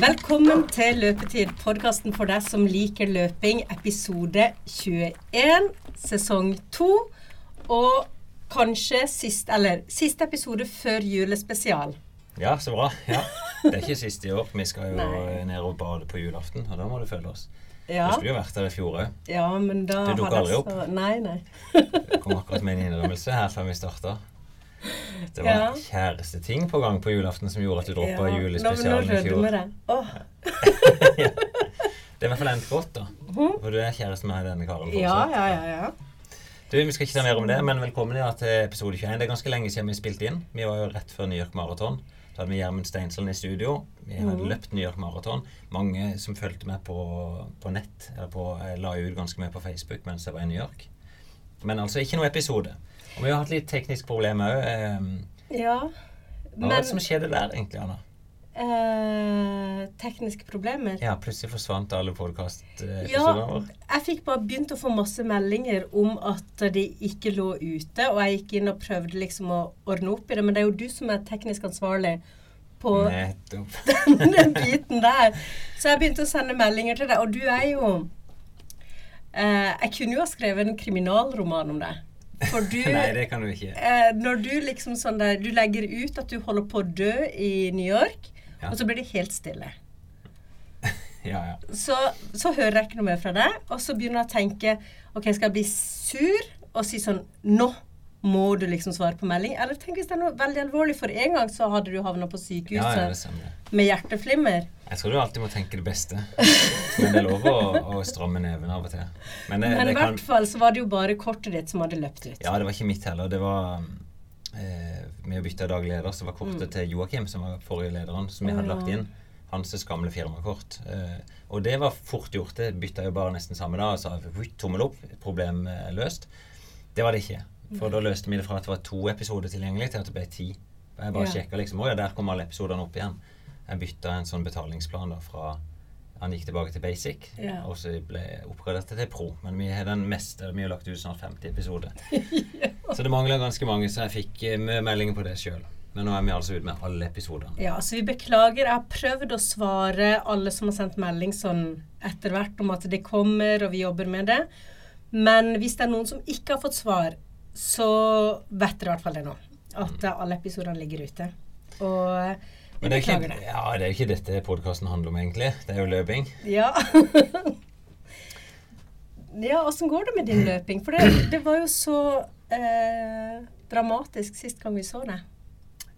Velkommen til Løpetid, podkasten for deg som liker løping, episode 21, sesong 2. Og kanskje sist, eller, siste episode før julespesial. Ja, så bra. Ja. Det er ikke siste i år. Vi skal jo Nei. ned og bade på julaften, og da må du følge oss. Ja, Du skulle jo vært der i fjor òg. ja men da Du dukker aldri opp. Nei, nei. Kom akkurat med en innrømmelse her før vi starta. Det var Ja. kjæreste ting på gang på julaften som gjorde at du droppa Ja, julespesialen i fjor. det. Åh, Det er i hvert fall endt godt, da. For du er kjæreste med denne karen Mhm. ja, ja, ja, ja. Du, Vi skal ikke ta mer om det, men velkommen ja, til episode 21. Det er ganske lenge siden vi spilte inn. Vi var jo rett før New York Marathon. Da hadde vi Gjermund Steinsland i studio. Vi hadde mm. løpt New York Marathon. Mange som fulgte med på, på nett, eller på, jeg la ut ganske mye på Facebook mens jeg var i New York. Men altså ikke noe episode. Og vi har hatt litt tekniske problemer òg. Eh, ja. hva var det som skjedde der, egentlig, Anna? eh, tekniske problemer Ja, plutselig forsvant alle Ja, podkastepisodene våre. jeg fikk bare begynt å få masse meldinger om at de ikke lå ute, og jeg gikk inn og prøvde liksom å ordne opp i det, men det er jo du som er teknisk ansvarlig på Nettopp. den biten der. Så jeg begynte å sende meldinger til deg, og du er jo eh, Jeg kunne jo ha skrevet en kriminalroman om deg. For du Nei, det kan du ikke. eh, Når du liksom sånn der Du legger ut at du holder på å dø i New York, Ja. og så blir det helt stille. Ja, ja. Så, så hører jeg ikke noe mer fra deg, og så begynner jeg å tenke Ok, skal jeg bli sur og si sånn Nå må du liksom svare på melding. Eller tenk hvis det er noe veldig alvorlig. For en gang så hadde du havna på sykehuset ja, med hjerteflimmer. Jeg tror du alltid må tenke det beste. Men det er lov å, å stramme neven av og til. Men, det, Men i hvert kan, fall så var det jo bare kortet ditt som hadde løpt ut. Ja, det var ikke mitt heller. Det var eh, Med å bytte daglig leder, så var kortet Mm. til Joakim, som var forrige lederen, som vi hadde lagt inn. Hans gamle firmakort. Eh, og det var fort gjort. Det bytta jo bare nesten samme dag. Og sa «Vutt, tommel opp, problem eh, løst. Det var det ikke. For da løste vi det fra at det var to episoder tilgjengelig, til at det ble ti. Jeg bare Ja. sjekka liksom, å ja, der kom alle episodene opp igjen. Jeg bytta en sånn betalingsplan da fra Han gikk tilbake til basic, Ja. og så ble oppgradert til pro. Men vi har den meste, vi har lagt ut snart 50 episoder. Så det mangler ganske mange, så jeg fikk eh, mye meldinger på det sjøl. Men nå er vi altså ute med alle episodene. Ja, så vi beklager. Jeg har prøvd å svare alle som har sendt melding sånn etter hvert om at det kommer, og vi jobber med det. Men hvis det er noen som ikke har fått svar, så vet dere i hvert fall det nå. At eh, alle episodene ligger ute. Og Men det er, ikke, det. ja, det er ikke dette podkasten handler om, egentlig. Det er jo løping. Ja. ja, åssen går det med din løping? For det, det var jo så eh, dramatisk sist gang vi så det.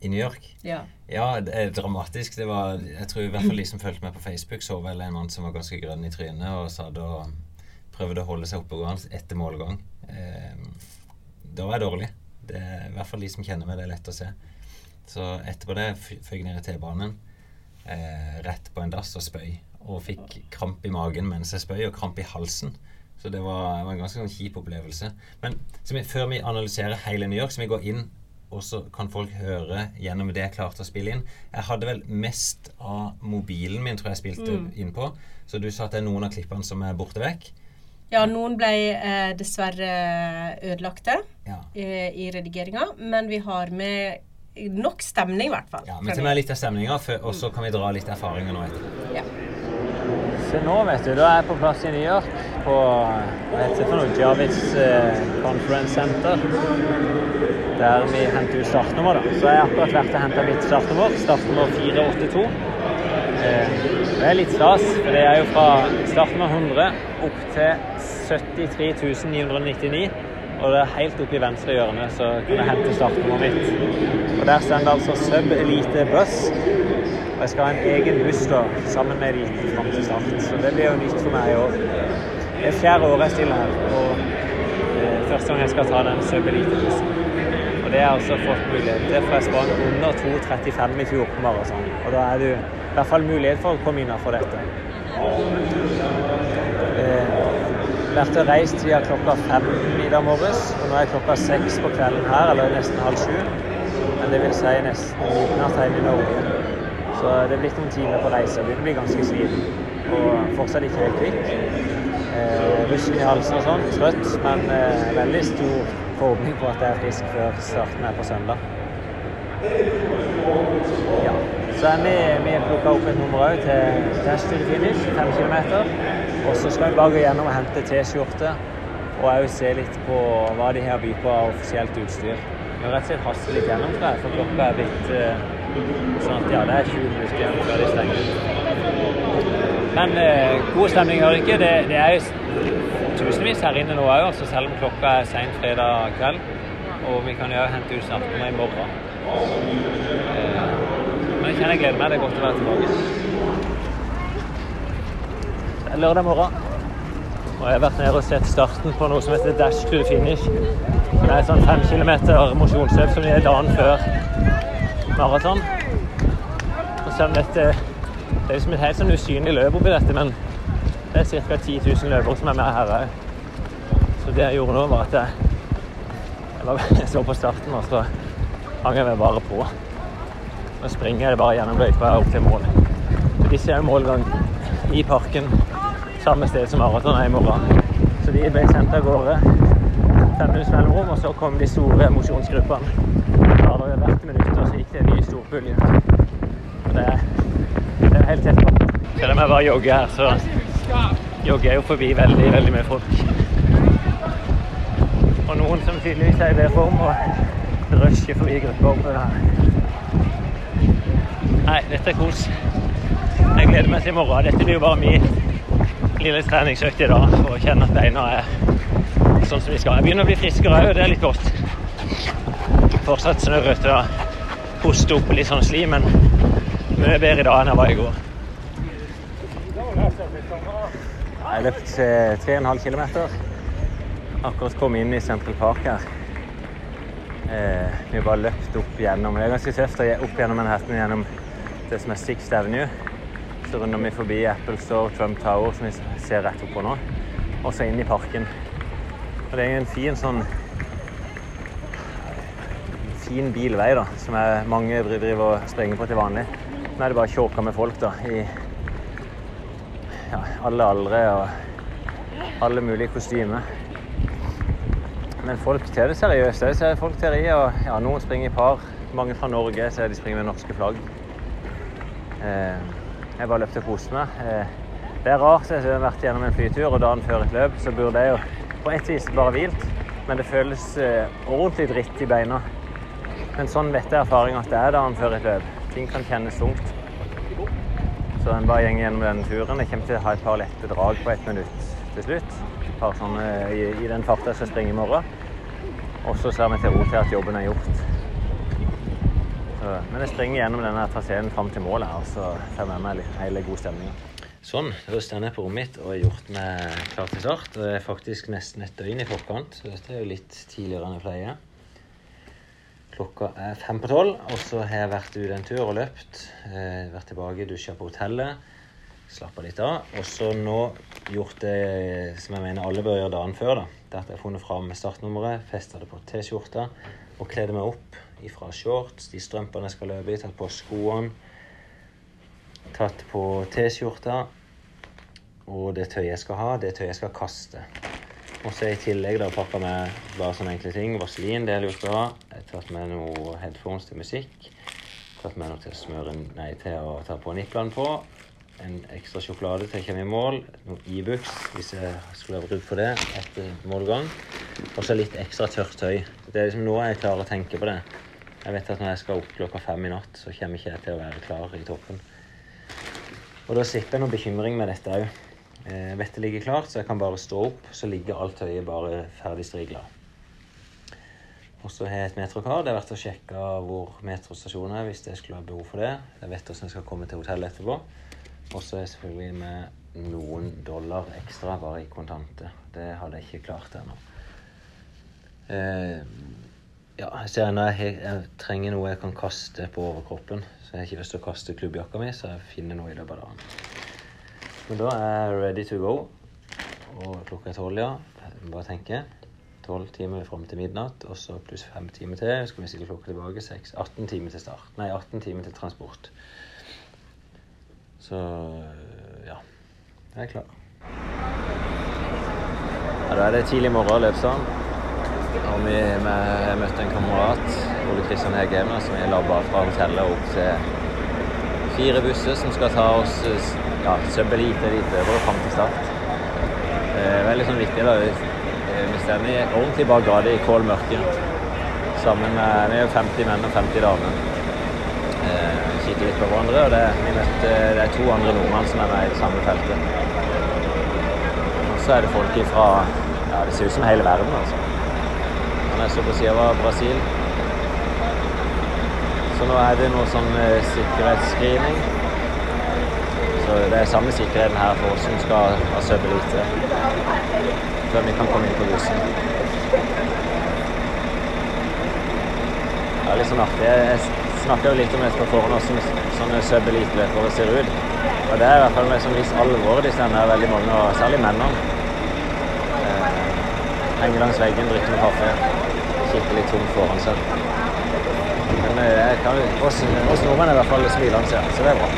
I New York. Ja. Ja, det er dramatisk. Det var, jeg tror i hvert fall de som fulgte med på Facebook, så vel en mann som var ganske grønn i trynet og satt og prøvde å holde seg oppegående etter målgang. Eh, da var jeg dårlig. Det i hvert fall de som kjenner meg, det er lett å se. Så etterpå det føy jeg ned i T-banen, eh, rett på en dass og spøy. Og fikk kramp i magen mens jeg spøy, og kramp i halsen. Så det var, det var en ganske sånn kjip opplevelse. Men vi, før vi analyserer hele New York, så vi går inn og så kan folk høre gjennom det jeg klarte å spille inn. Jeg hadde vel mest av mobilen min, tror jeg spilte inn på. Så du sa at det er noen av klippene som er borte vekk. Ja, noen ble eh, dessverre ødelagte Ja. i, i redigeringa, men vi har med nok stemning, i hvert fall. ja men til meg litt av stemninga, og så kan vi dra litt erfaringer nå etterpå. Ja. Så nå, vet du, da er jeg på plass i New York på hva heter det for noe, Javits eh, Conference Center. Der vi henter ut startnummer. da. Så jeg har akkurat vært og henta mitt startnummer. Startnummer 482. Eh, det er litt stas, for det er jo fra startnummer 100 opp til 73 999. Og det er helt oppe i venstre hjørne, så kan jeg hente startnummeret mitt. Og der står det altså Sub Elite Buss. Og jeg skal ha en egen buss da, sammen med Eliten fram til start. Så det blir jo nytt for meg i år. Det er fjerde året jeg stiller her, og eh, første gang jeg skal ta den Sub Elite-bussen. Og det har jeg også fått mulighet til, for jeg sprang under 2,35 i fjor på maraton. Og da er det jo i hvert fall mulighet for å komme innafor dette. Vært og reist siden klokka fem i dag morges, og nå er klokka seks på kvelden her, eller nesten halv sju. Men det vil si nesten midnatt hjemme i Norge. Så det er blitt noen timer på reise. Begynner å bli ganske sliten. Og fortsatt ikke helt kvikk. Eh, russen i halsen og sånn. Trøtt, men eh, veldig stor forhåpning på at jeg er frisk før starten er på søndag. Ja. Så er vi, vi plukka opp et nummer òg til til Finish, fem kilometer. Og så skal vi bare gå gjennom og hente T-skjorte. Og òg se litt på hva de har å by på av offisielt utstyr. Vi må rett og slett haste litt gjennom, tror jeg, for klokka er blitt uh, sånn at ja, det er 20 minutter igjen før de stenger. Men eh, god stemning hører ikke. Det, det er jo tusenvis her inne nå òg, selv om klokka er seint fredag kveld. Og vi kan jo hente ut starten i morgen. Eh, men jeg kjenner jeg gleder meg. Det er godt å være tilbake. Lørdag morgen. Og jeg har vært nede og sett starten på noe som heter Dash to Finish. Det er sånn fem kilometer mosjonsløp som er dagen før maraton. Og selv om dette det er liksom et helt sånn usynlig løp oppi dette, men det er ca. 10 000 løpere som er med her òg. Så det jeg gjorde nå, var at jeg, jeg, var, jeg så på starten, og så hang jeg meg bare på. Nå springer jeg bare gjennom løypa opp til mål. Disse er målgang i parken samme sted som maraton er i morgen. Så de ble sendt av gårde fem minutter mellomrom, og så kom de store mosjonsgruppene. Bare hvert minutt, og så gikk det en ny storbølge. Det, det er helt tett på. Selv om jeg bare jogger her, så jogger jeg jo forbi veldig, veldig mye folk. Og noen som tydeligvis er i V-form og rusher forbi grupper. Nei, dette er kos. Jeg gleder meg til i morgen. Dette blir jo bare min lille treningsøkt i dag for å kjenne at beina er sånn som de skal. Jeg begynner å bli friskere òg, det er litt godt. Fortsatt snørrete og hoste opp litt sånn slim, men mye bedre i dag enn jeg var i går. Jeg har løpt 3,5 km. Akkurat kom inn i Central Park her. Eh, vi har bare løpt opp gjennom Det er ganske tøft å opp gjennom Manhattan gjennom det som er Sixth Avenue. Så runder vi forbi Apple Store, Trump Tower, som vi ser rett oppå nå. Og så inn i parken. Og det er en fin sånn fin bilvei da, som er, mange driver og springer på til vanlig. Nå er det bare tjåka med folk da, i ja, alle aldre og alle mulige kostymer. Men folk tar det seriøst. Jeg ser folk tar i, og ja, noen springer i par. Mange fra Norge så de springer med norske flagg. Eh, jeg bare løpte og koste meg. Eh, det er rart, jeg har vært gjennom en flytur, og dagen før et løp så burde jeg jo på et vis bare hvilt, men det føles eh, ordentlig dritt i beina. Men sånn vet jeg erfaring at det er dagen før et løp. Ting kan kjennes tungt. Så en bare går gjennom denne turen. Jeg kommer til å ha et par lette drag på ett minutt til slutt. Et par sånne i, i den farta jeg skal springe i morgen. Og så ser vi til ro til at jobben er gjort. Men jeg springer gjennom denne traseen fram til målet og så får jeg med meg hele god stemninga. Sånn, da står jeg på rommet mitt og har gjort meg klar til start. Det er faktisk nesten et døgn i forkant, så dette er jo litt tidligere enn jeg pleier. Klokka er fem på tolv, og så har jeg vært ute en tur og løpt. Eh, vært tilbake, dusja på hotellet, slappa litt av. Og så nå gjort det som jeg mener alle bør gjøre dagen før. da. Det at jeg har funnet fram startnummeret, festa det på T-skjorta og kledde meg opp ifra shorts, de strømpene jeg skal løpe i, tatt på skoene, tatt på T-skjorta og det tøyet jeg skal ha, det tøyet jeg skal kaste. Og så i tillegg da pakka med bare sånne enkle ting. Vaselin, det er lurt å. Jeg har tatt med noe headphones til musikk. Tatt med noe til å smøre Nei, til å ta på nipplene på. En ekstra sjokolade til jeg kommer i mål. Noe Ibux hvis jeg skulle ha bruk for det etter målgang. Og så litt ekstra tørt tøy. Det er liksom nå jeg klarer å tenke på det. Jeg vet at når jeg skal opp klokka fem i natt, så kommer ikke jeg til å være klar i toppen. Og da sitter jeg noe bekymring med dette òg. Eh, vettet ligger klart, så jeg kan bare stå opp. Så ligger alt tøyet bare ferdig strigla. Og så har jeg et metrokar. Det er verdt å sjekke hvor metrostasjonen er hvis jeg skulle ha behov for det. Jeg vet hvordan jeg skal komme til hotellet etterpå. Og så er jeg selvfølgelig med noen dollar ekstra bare i kontante. Det hadde jeg ikke klart ennå. Eh, ja, jeg ser ennå jeg, jeg trenger noe jeg kan kaste på overkroppen. Så jeg har ikke lyst til å kaste klubbjakka mi, så jeg finner noe i løpet av dagen. Men da er jeg ready to go. Og klokka er tolv, ja. Bare tenke. Tolv timer fram til midnatt, og så pluss fem timer til. Skal vi stille klokka tilbake. 6, 18 timer til start. Nei, 18 timer til transport. Så ja. Jeg er klar. Ja, da er det tidlig morgen, Løpsand. Og vi, vi møtte en kamerat, Ole Kristian Hegeme, som vi labba fra hotellet opp til fire busser som skal ta oss ja, ja, lite over og fram til start. Det er veldig sånn viktig. da. Eh, Vi står ordentlig bak gata i kål mørke. Sammen med Vi er jo 50 menn og 50 damer. Vi kikker litt på hverandre, og det, vi møtte, det er to andre nordmenn som er med i det samme feltet. Og så er det folk fra ja, Det ser ut som hele verden, altså. Så på sida av Brasil. Så nå er det noe sånn eh, sikkerhetsscreening. Så det er samme sikkerheten her for oss som skal ha sub-elite. Før vi kan komme inn på bussen. Det er litt sånn artig. Jeg snakka jo litt om dette på forhånd, hvordan sånne sub-elite-løpere ser ut. Og det er i hvert fall med sånn viss alvor de sender veldig mange, og særlig mennene. Eh, henger langs veggen, drikker med kaffe, kikker litt tomt foran seg. Men eh, jeg kan, oss, oss nordmenn er i hvert fall smilende, ja, så det er bra.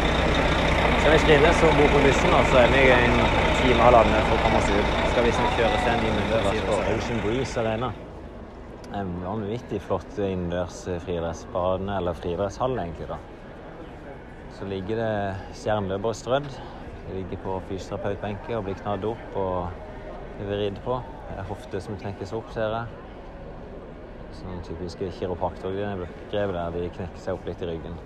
Skal vi skal inne, så bor på bussen, så er vi en time og halvannen for å komme oss ut. Skal vi kjøre oss en time på Ocean Breeze Arena. En vanvittig flott innendørs friidrettsbane, eller friidrettshall egentlig, da. Så ligger det stjerneløpere strødd. De ligger på fysioterapeutbenker og blir knadd opp og ridd på. Hofter som trekkes opp, ser jeg. Sånne typiske kiropraktorgrep der de knekker seg opp litt i ryggen.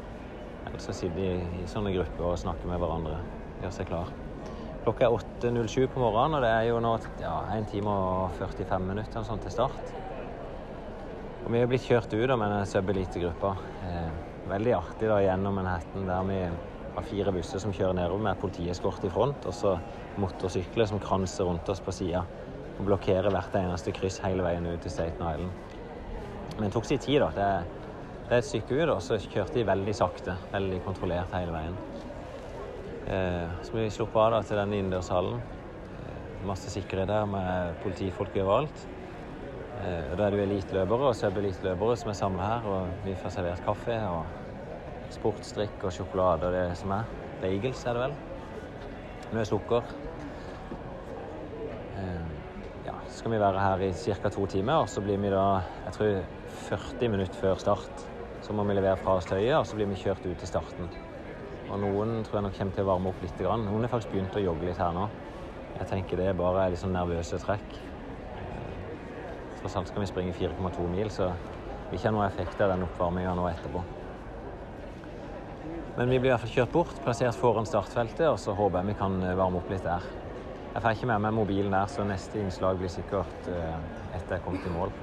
Eller så sitter de i sånne grupper og snakker med hverandre. Gjør seg klar. Klokka er 8.07 på morgenen, og det er jo nå ja, 1 time og 45 minutter sånn til start. Og vi er blitt kjørt ut av den sub-elite-gruppa. Eh, veldig artig da, gjennom Manhattan, der vi har fire busser som kjører nedover med politieskort i front, og så motorsykler som kranser rundt oss på sida og blokkerer hvert eneste kryss hele veien ut til Staten Island. Men det tok sin tid, da. Det det er et stykke ut, og så kjørte de veldig sakte. Veldig kontrollert hele veien. Eh, så vi sluppet av da, til den innendørshallen. Eh, masse sikkerhet der med politifolk overalt. Eh, da er det jo eliteløpere og sub-eliteløpere som er samla her, og vi får servert kaffe og sportsdrikk og sjokolade og det som er. Bagels er det vel. Mye sukker. Eh, ja, så skal vi være her i ca. to timer, og så blir vi da jeg tror 40 minutter før start. Så må vi levere fra oss tøyet, og så blir vi kjørt ut til starten. Og noen tror jeg nok kommer til å varme opp litt. Noen har faktisk begynt å jogge litt her nå. Jeg tenker det er bare litt sånn nervøse trekk. Tross alt skal vi springe 4,2 mil, så vi ikke har effekt av den oppvarminga nå etterpå. Men vi blir i hvert fall kjørt bort, plassert foran startfeltet, og så håper jeg vi kan varme opp litt der. Jeg får ikke med meg mobilen der, så neste innslag blir sikkert etter jeg kom til mål.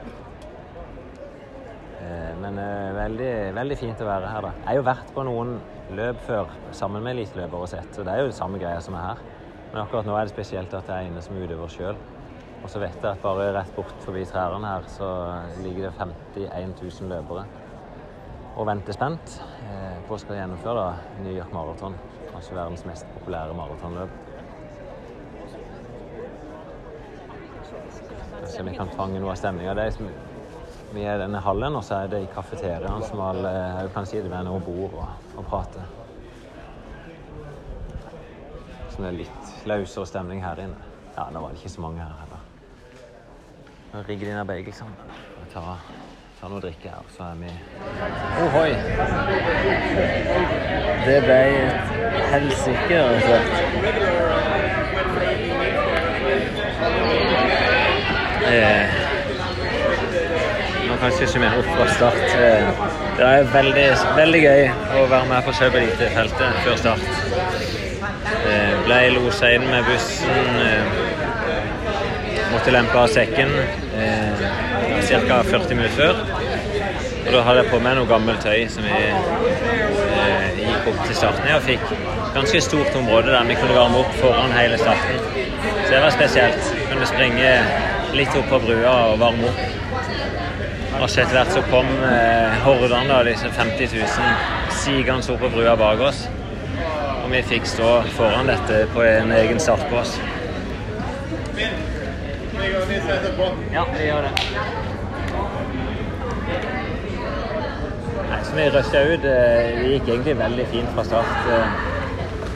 Men veldig, veldig fint å være her, da. Jeg har jo vært på noen løp før sammen med eliteløpere og sett, så det er jo det samme greia som er her. Men akkurat nå er det spesielt at jeg er inne som utøver sjøl. Og så vet jeg at bare rett bort forbi trærne her så ligger det 51 000 løpere og venter spent på å skal gjennomføre da, New York Marathon. Kanskje verdens mest populære maratonløp. Kanskje vi kan fange noe av stemninga. Vi er i denne hallen, og så er det i kafeteriaen som alle jeg kan si det med noe bord og, og prater. Så det er litt løsere stemning her inne. Ja, nå var det ikke så mange her heller. De ned bagelsene. Ta, ta noe drikke her, så er vi Ohoi! Det ble et helsike, rett og slett. Eh, man kanskje ikke mer opp fra start. Det er veldig, veldig gøy å være med på Sub-Elite-feltet før start. Jeg ble losa inn med bussen. Måtte lempe av sekken ca. 40 minutter før. Og da hadde jeg på meg noe gammelt tøy som vi eh, gikk opp til starten i og fikk ganske stort område der vi kunne varme opp foran hele starten. Så det var spesielt. Kunne springe litt opp på brua og varme opp. Og så etter hvert så kom eh, hordene, da, disse 50 000, sigende opp på brua bak oss. Og vi fikk stå foran dette på en egen startbås. Ja, vi gjør det. Nei, så vi rusha ut. Det gikk egentlig veldig fint fra start.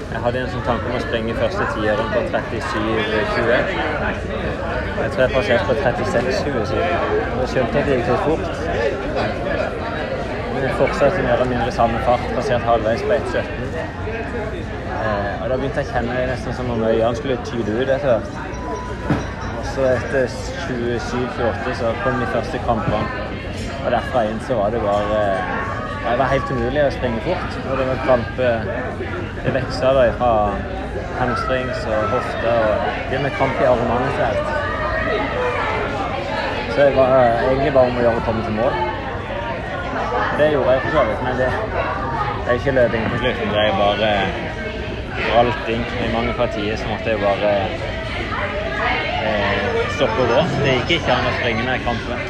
Jeg hadde en sånn tanke om å springe første tieren på 37,20. Jeg tror jeg passerte på 36,20 siden. Jeg skjønte at det gikk litt fort. vi fortsatte mer eller mindre samme fart, passert halvveis på 1,17. Eh, og da begynte jeg å kjenne nesten som om øynene skulle tyde ut etter hvert. Og så etter 27-28 så kom de første kampene. Og derfra inn så var det bare eh, Det var helt umulig å springe fort. Og det var krampe Det veksla da fra hamstrings og hofter og det med krampe i armene etter hvert. Så det var eh, egentlig bare om å gjøre å komme til mål. Det gjorde jeg for så vidt, men det, det er ikke løping på slutten. Det er bare bralting. I mange partier så måtte jeg bare eh, stoppe og gå. Det gikk ikke an å springe ned kampen.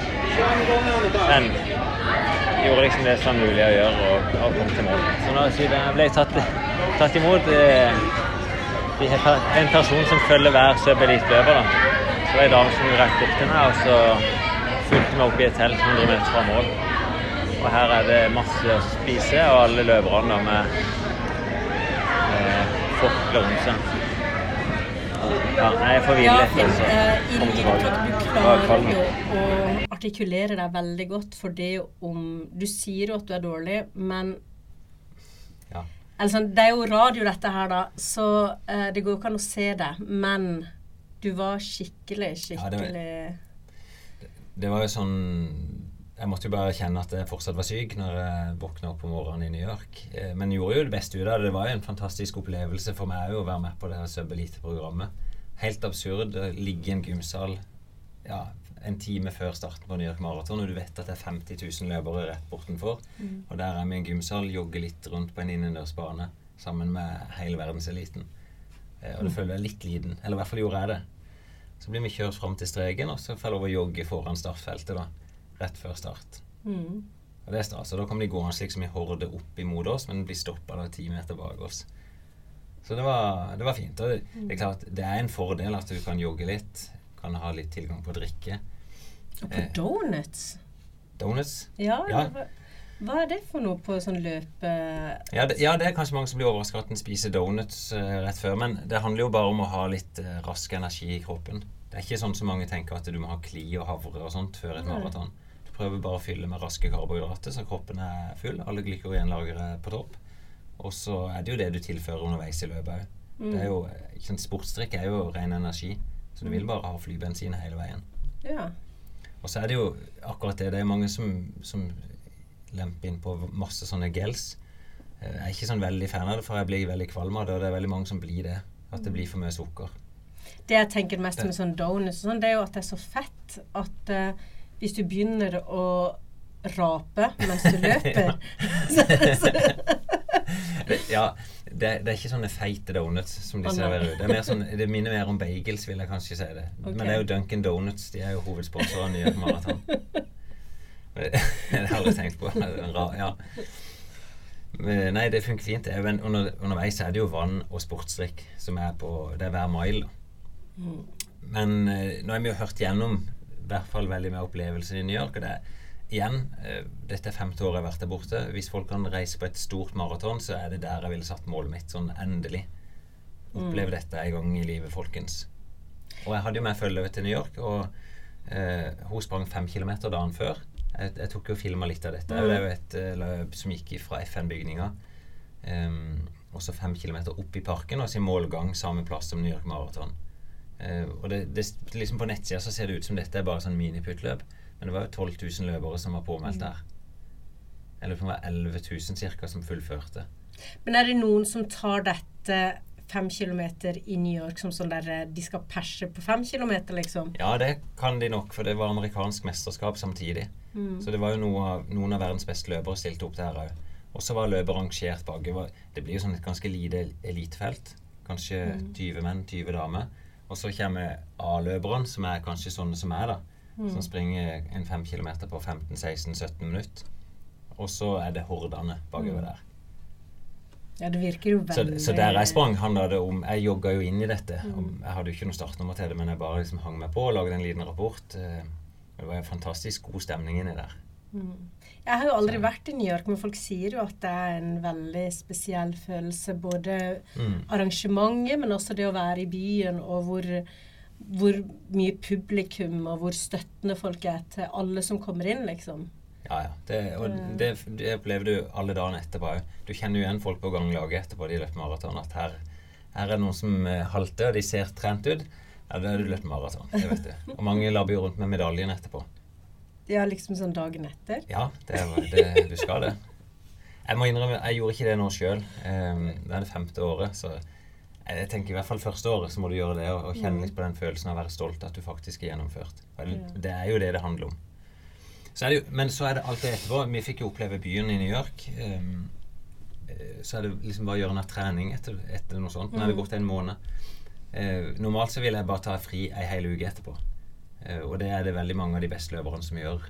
Men jeg gjorde liksom det som var mulig å gjøre, og, og kom til mål. Så nå ble jeg tatt, tatt imot eh, en person som følger hver sub-eliteløper. Så var det ei dame som rakk opp til meg, og så vi oppe i et telt 100 meter fra mål. Og her er det masse å spise, og alle løperne med eh, forkle om seg. Ja, nei, jeg får hvile Ja, litt. Ja, altså. eh, i Komme like tilbake. at du klarer jo å artikulere deg veldig godt for det om Du sier jo at du er dårlig, men Ja. Sånn, Det er jo radio, dette her, da, så eh, det går jo ikke an å se det. Men du var skikkelig, Ja, det var- jo sånn Jeg måtte jo bare kjenne at jeg fortsatt var syk når jeg våkna opp om morgenen i New York. Eh, Men gjorde jo det beste ut av det. Det var jo en fantastisk opplevelse for meg å være med på det her Sub Elite-programmet. Helt absurd å ligge i en gymsal ja, en time før starten på New York Marathon, og du vet at det er 50 000 løpere rett bortenfor. Og der er vi i en gymsal, jogger litt rundt på en innendørsbane sammen med hele verdenseliten. Eh, Og det føler jeg litt liten. Eller i hvert fall gjorde jeg det. Så blir vi kjørt fram til streken, og så får jeg lov å jogge foran startfeltet da, rett før start. mm. Og det er stas. Og da kommer de gående slik som i horde opp imot oss, men blir stoppa ti meter bak oss. Så det var, det var fint. Og det, det er klart, det er en fordel at du kan jogge litt, kan ha litt tilgang på drikke. Og på Eh. donuts. Donuts. Ja, Ja. Hva, er det for noe på sånn løpe... Ja det, ja, det er kanskje mange som blir overraska at en spiser donuts uh, rett før, men det handler jo bare om å ha litt uh, rask energi i kroppen. Det er ikke sånn som mange tenker at du må ha kli og havre og sånt før et maraton. Du prøver bare å fylle med raske karbohydrater så kroppen er full. Alle glykogenlagre på topp. Og så er det jo det du tilfører underveis i løpet òg. Mm. Det er jo, ikke sant, Sportsdrikk er jo ren energi, så du vil bare ha flybensin hele veien. Ja. Og så er det jo akkurat det. Det er mange som, som lemper inn på masse sånne gels. Eh, Jeg er ikke sånn veldig fan av det, for jeg blir veldig kvalm av det, og det er veldig mange som blir det. At det blir for mye sukker. Det jeg tenker mest med sånn donuts, og sånn, det er jo at det er så fett at uh, hvis du begynner å rape mens du løper Det, ja, det, det er ikke sånne feite donuts som de oh, serverer ut. Det, er mer sånn, det minner mer om bagels, vil jeg kanskje si det. Okay. Men det er jo Duncan Donuts. De er jo hovedsponsor i Marathon. Det har jeg tenkt på. Ja. Men, Nei, det funker fint. Men under, underveis er det jo vann og sportsdrikk som er på Det er hver mile. Mm. Men eh, nå har vi jo hørt gjennom i hvert fall veldig med opplevelsen i New York. Og det er igjen eh, Dette er femte året jeg har vært der borte. Hvis folk kan reise på et stort maraton, så er det der jeg ville satt målet mitt. Sånn endelig. Oppleve dette en gang i livet, folkens. Og jeg hadde jo med følge til New York, og eh, hun sprang fem kilometer dagen før. Jeg, jeg tok jo og filma litt av dette. Det er jo et eh, løp som gikk fra FN-bygninga. Um, og så fem kilometer opp i parken, og så i målgang samme plass som New York Marathon. Uh, og det, det, liksom på nettsida så ser det ut som dette er bare sånn miniputtløp, men det var jo 12 000 løpere som var påmeldt der. Eller det var 11 000 ca. som fullførte. Men er det noen som tar dette fem kilometer i New York som sånn der eh, de skal perse på fem kilometer, liksom? Ja, det kan de nok, for det var amerikansk mesterskap samtidig. Mm. Så det var jo noe noen av verdens beste løpere stilte opp der òg. Og så var løpet rangert bak. Det blir jo sånn et ganske lite elitefelt. Kanskje 20 menn, 20 damer. Og så kommer A-løperne, som er kanskje sånne som meg, da. Som springer en fem kilometer på 15-16-17 minutter. Og så er det hordene bakover der. Ja, det virker jo Så, veldig så der jeg sprang, handla det om Jeg jogga jo inn i dette. og Jeg hadde jo ikke noe startnummer til det, men jeg bare liksom hang meg på og lagde en liten rapport. Eh, Det var en fantastisk god stemning inni der. Jeg har jo aldri vært i New York, men folk sier jo at det er en veldig spesiell følelse. Både Mm. arrangementet, men også det å være i byen, og hvor, hvor mye publikum og hvor støttende folk er til alle som kommer inn, liksom. Ja, ja. Det, og det, det opplever du alle dagene etterpå òg. Du kjenner jo igjen folk på ganglaget etterpå de løper maraton. At her, her er det noen som eh, halter, og de ser trent ut. Ja, da har du løpt maraton. Det vet du. Og mange labber jo rundt med medaljen etterpå. Ja, liksom sånn dagen etter. Ja, det, det, du skal det. Jeg må innrømme, jeg gjorde ikke det nå sjøl. det er det femte året, så jeg tenker i hvert fall første året så må du gjøre det og, kjenne litt på den følelsen av å være stolt at du faktisk er gjennomført. Det- er jo det det handler om. Så det jo, men så er det alt det etterpå. Vi fikk jo oppleve byen i New York. ehm, eh, så er det liksom bare å gjøre en trening etter, etter noe sånt. Nå er det gått en måned. Eh, normalt så vil jeg bare ta fri ei hel uke etterpå. Eh, og det er det veldig mange av de beste løperne som gjør.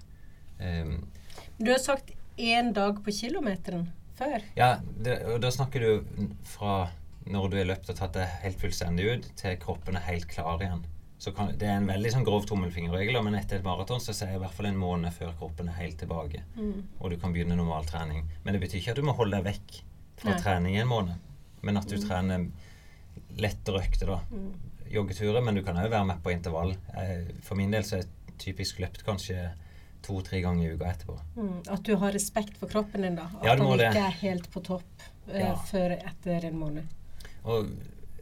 Eh, Du har sagt én dag på kilometeren før. ja, det, og da snakker du fra når du er løpt og tatt det helt fullstendig ut, til kroppen er helt klar igjen. Så kan, det er en veldig sånn grov tommelfingerregel, men etter et maraton så sier jeg i hvert fall en måned før kroppen er helt tilbake. Og du kan begynne normal trening. Men det betyr ikke at du må holde deg vekk fra Nei. trening en måned. Men at du trener lettere økter, da. Joggeturer, men du kan òg være med på intervall. Eh, For min del så er det typisk løpt kanskje to-tre ganger i uka etterpå. Mm. At du har respekt for kroppen din, da. At Ja, det. ikke er helt på topp eh, Ja. før etter en måned. Og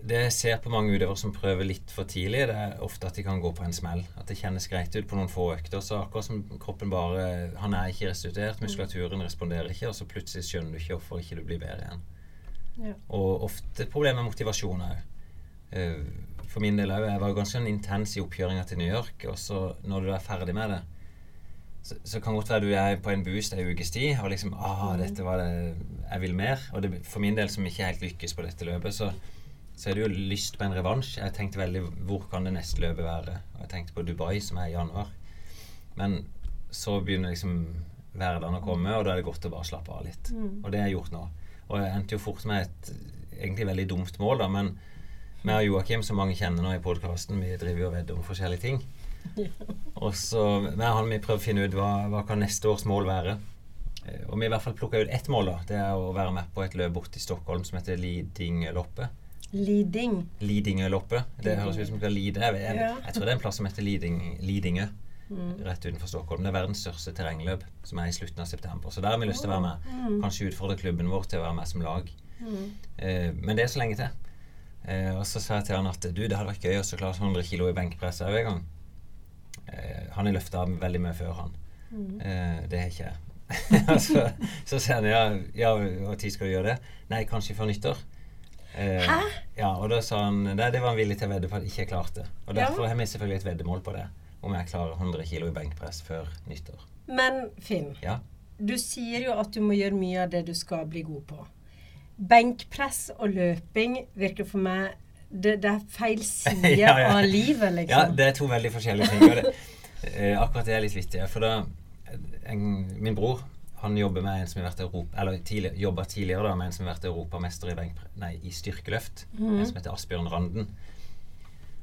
det jeg ser på mange utøvere som prøver litt for tidlig, det er ofte at de kan gå på en smell. At det kjennes greit ut på noen få økter. Så akkurat som kroppen bare Han er ikke restituert, muskulaturen responderer ikke, og så plutselig skjønner du ikke hvorfor ikke du blir bedre igjen. Ja. Og ofte problemer med motivasjon òg. For min del òg. Jeg var ganske sånn intens i oppkjøringa til New York, og så når du er ferdig med det så, så kan godt være du er på en boost ei ukes tid og liksom ah, dette var det Jeg vil mer. Og det, for min del som ikke helt lykkes på dette løpet, så, så er det jo lyst på en revansj. Jeg tenkte veldig hvor kan det neste løpet være? Og jeg tenkte på Dubai, som er i januar. Men så begynner liksom hverdagen å komme, og da er det godt å bare slappe av litt. Og det har jeg gjort nå. Og jeg endte jo fort med et egentlig veldig dumt mål, da, men vi og Joakim, som mange kjenner nå i podkasten, vi driver jo og vedder om forskjellige ting. Og så med han vi prøver å finne ut hva, hva kan neste års mål være. Eh, Og vi i hvert fall plukka ut ett mål. da Det er å være med på et løp borte i Stockholm som heter Lidingøloppet. Leading. Lidingøloppet. Det høres ut som det skal lide. Jeg, jeg, jeg tror det er en plass som heter Liding, Lidingø. Rett utenfor Stockholm. Det er verdens største terrengløp, som er i slutten av september. Så der har vi lyst til å være med. Kanskje utfordre klubben vår til å være med som lag. Eh, men det er så lenge til. Eh, og så sa jeg til han at du, det hadde vært gøy å klare 100 kg i benkpress òg en gang. Eh, han har løfta veldig mye før, han. Eh, det har ikke jeg. så, så sier han ja, ja, når skal du gjøre det? Nei, kanskje før nyttår. Eh, Hæ? Ja, og da sa han nei, det var han villig til å vedde på at jeg ikke klarte. Og Ja. derfor har vi selvfølgelig et veddemål på det. Om jeg klarer 100 kg i benkpress før nyttår. Men Finn, Ja. du sier jo at du må gjøre mye av det du skal bli god på. Benkpress og løping virker for meg Det, det er feil side Ja, ja. av livet, liksom. Ja, det er to veldig forskjellige ting. Det, eh, akkurat det er litt vittig. For da en, Min bror han jobber med en som har vært Europa, eller tidlig, tidligere da, med en som har vært europamester i, nei, i styrkeløft. En som heter Asbjørn Randen.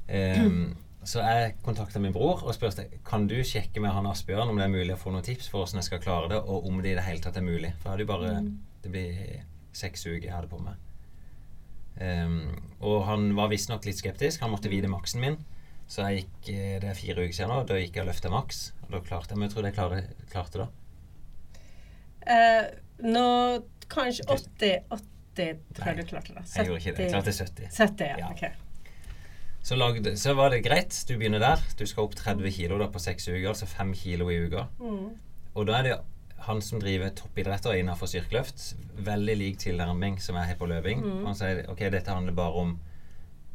Ehm, Så jeg kontakta min bror og spurte kan du sjekke med han Asbjørn om det er mulig å få noen tips for hvordan jeg skal klare det, og om det i det hele tatt er mulig. For jeg hadde jo bare Det blir seks uker jeg hadde på meg. Um, og han var visstnok litt skeptisk. Han måtte vite maksen min. Så jeg gikk, eh, det er fire uker siden nå. Da gikk jeg og løfta maks. Og da klarte jeg Men jeg tror jeg klarte, klarte da. Uh, nå kanskje 80 80 tror jeg du klarte det. Jeg gjorde ikke det. Jeg klarte 70. 70, ja. Ja. ok. Så, lagde, så var det greit. Du begynner der. Du skal opp 30 kilo da på seks uker, altså fem kilo i uka. Mm. Og da er det han som driver toppidretter innenfor styrkeløft. Veldig lik tilnærming som jeg har på løping. Han sier ok, dette handler bare om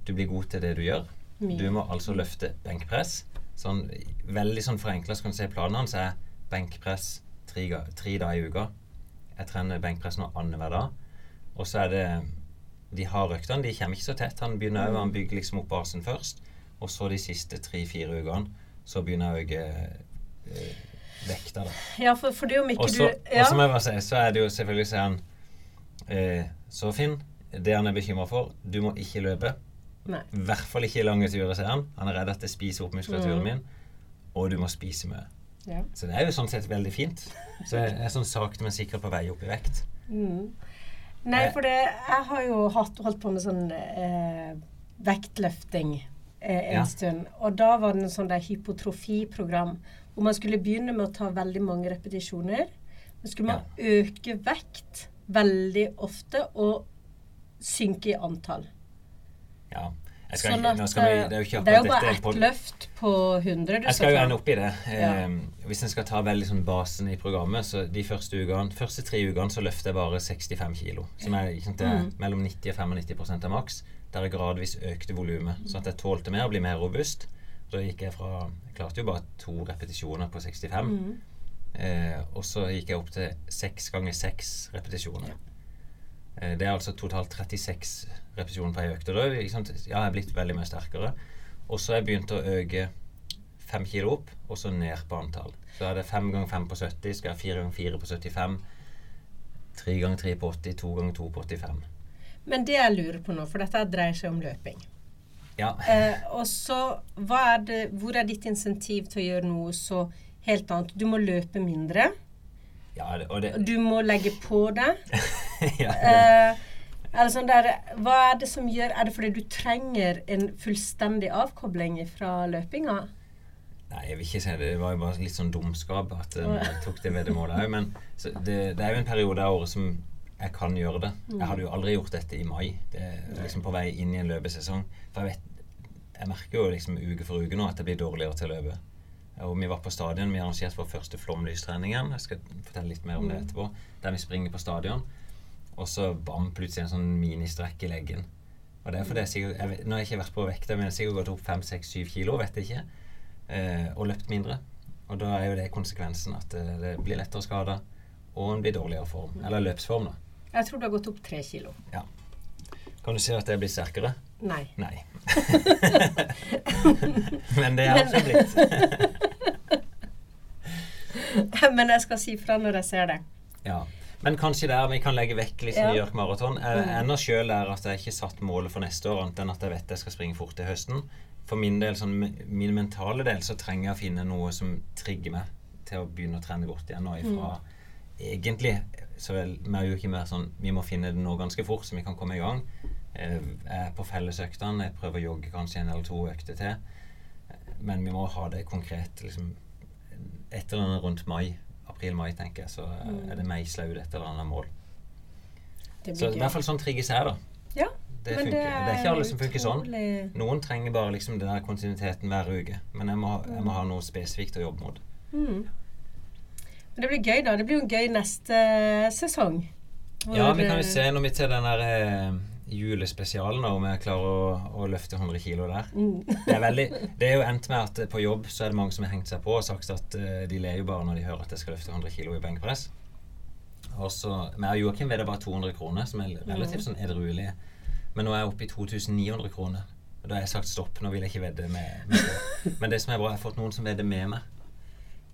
du blir god til det du gjør. Du må altså løfte benkpress. Sånn, veldig sånn forenkla så kan du se planen hans er benkpress tre, tre dager i uka. Jeg trener benkpress nå annenhver dag. Og så er det de harde øktene. De kommer ikke så tett. Han begynner mm. han bygger liksom opp basen først. Og så de siste tre-fire ukene så begynner jeg å øke eh, vekta. da. Ja, for, for det om ikke Og så du ja. og så må jeg bare si, så er det jo selvfølgelig sier han eh, Så Finn, det han er bekymra for, du må ikke løpe. I hvert fall ikke i lange turer, sier han. Han er redd at det spiser opp muskulaturen Mm. min. Og du må spise mye. Ja. Så det er jo sånn sett veldig fint. Så jeg er sånn sakte, men sikkert på vei opp i vekt. Mm. Nei, for det, jeg har jo hatt, holdt på med sånn eh, vektløfting eh, en Ja. stund. Og da var det en sånn der hypotrofiprogram hvor man skulle begynne med å ta veldig mange repetisjoner. Så skulle man øke vekt veldig ofte og synke i antall. Ja. Sånn at vi, eh, det er jo det er jo bare ett løft på 100 du Jeg skal jo ende opp i det. Ja. Eh, hvis en skal ta veldig sånn basen i programmet, så de første ukene, første tre ukene så løfter jeg bare 65 kilo. Som er, sant, det Mm. mellom 90 og 95% av maks. Der jeg gradvis økte volumet. Sånn at jeg tålte mer og ble mer robust. Da gikk jeg fra Jeg klarte jo bare to repetisjoner på 65. Mm. Eh, og så gikk jeg opp til seks ganger seks repetisjoner. Eh, det er altså totalt 36 repetisjoner på ei økt. Og da liksom, ja, jeg er blitt veldig mye sterkere. Og så har jeg begynt å øke fem kilo opp, og så ned på antall. Så er det fem ganger fem på 70, skal jeg ha fire ganger fire på 75, tre ganger tre på 80, to ganger to på 85. Men det jeg lurer på nå, for dette dreier seg om løping. Ja. Eh, og så, er det, hvor er ditt insentiv til å gjøre noe så helt annet? Du må løpe mindre. Ja det, og det, Du må legge på det. ja, det, Eh, sånn der, hva er det som gjør Er det fordi du trenger en fullstendig avkobling fra løpinga? Nei, jeg vil ikke si det. Det var jo bare litt sånn dumskap at eh, jeg tok det veddemålet òg. Men så det, det er jo en periode av året som jeg kan gjøre det. Jeg hadde jo aldri gjort dette i mai. Det er liksom på vei inn i en løpesesong. For jeg vet Jeg merker jo liksom uke for uke nå at jeg blir dårligere til å løpe. Og vi var på stadion. Vi arrangerte vår første flomlystreningen. Jeg skal fortelle litt mer om det etterpå. Der vi springer på stadion. Og så bam, plutselig en sånn ministrekk i leggen. Og det er fordi jeg sikkert jeg Nå har jeg ikke vært på vekta, men jeg har sikkert gått opp 5-6-7 kilo, vet jeg ikke. Eh, og løpt mindre. Og da er jo det konsekvensen at eh, det blir lettere skader, og en blir dårligere form. Eller løpsform, da. Jeg tror du har gått opp tre kilo. Ja. Kan du si at jeg blir sterkere? Nei. Nei. men det er altså blitt. Men jeg skal si fra når jeg ser det. Ja. Men kanskje der vi kan legge vekk liksom Ja. New York Marathon. Jeg Mm. ender sjøl der at jeg ikke satt målet for neste år, annet enn at jeg vet jeg skal springe fort til høsten. For min del, sånn min mentale del, så trenger jeg å finne noe som trigger meg til å begynne å trene godt igjen. Og ifra egentlig så vel, vi er jo ikke mer sånn Vi må finne det nå ganske fort, så vi kan komme i gang. Eh, Jeg er på fellesøktene. Jeg prøver å jogge kanskje en eller to økter til. Men vi må ha det konkret. liksom Et eller annet rundt mai. April-mai, tenker jeg. Så mm. er det meisla ut et eller annet mål. Så i hvert fall sånn trigges her, da. Ja, Det men funker. Det er, ikke alle som funker sånn. Noen trenger bare liksom den der kontinuiteten hver uke. Men jeg må, jeg må ha noe spesifikt å jobbe mot. Mm. Men det blir gøy, da. Det blir jo gøy neste sesong. Hvor, Ja, vi kan eh, jo se når vi til den der eh, julespesialen, da, om jeg klarer å, å løfte 100 kilo der. Mm. Det er, veldig, det er jo endt med at eh, på jobb så er det mange som har hengt seg på og sagt at uh, de ler jo bare når de hører at jeg skal løfte 100 kilo i benkpress. Og så, Men jeg og Joakim vedder bare 200 kroner, som er relativt sånn edruelig. Men nå er jeg oppe i 2900 kroner. Og da har jeg sagt stopp. Nå vil jeg ikke vedde med, med det. Men det som er bra, jeg har fått noen som vedder med meg.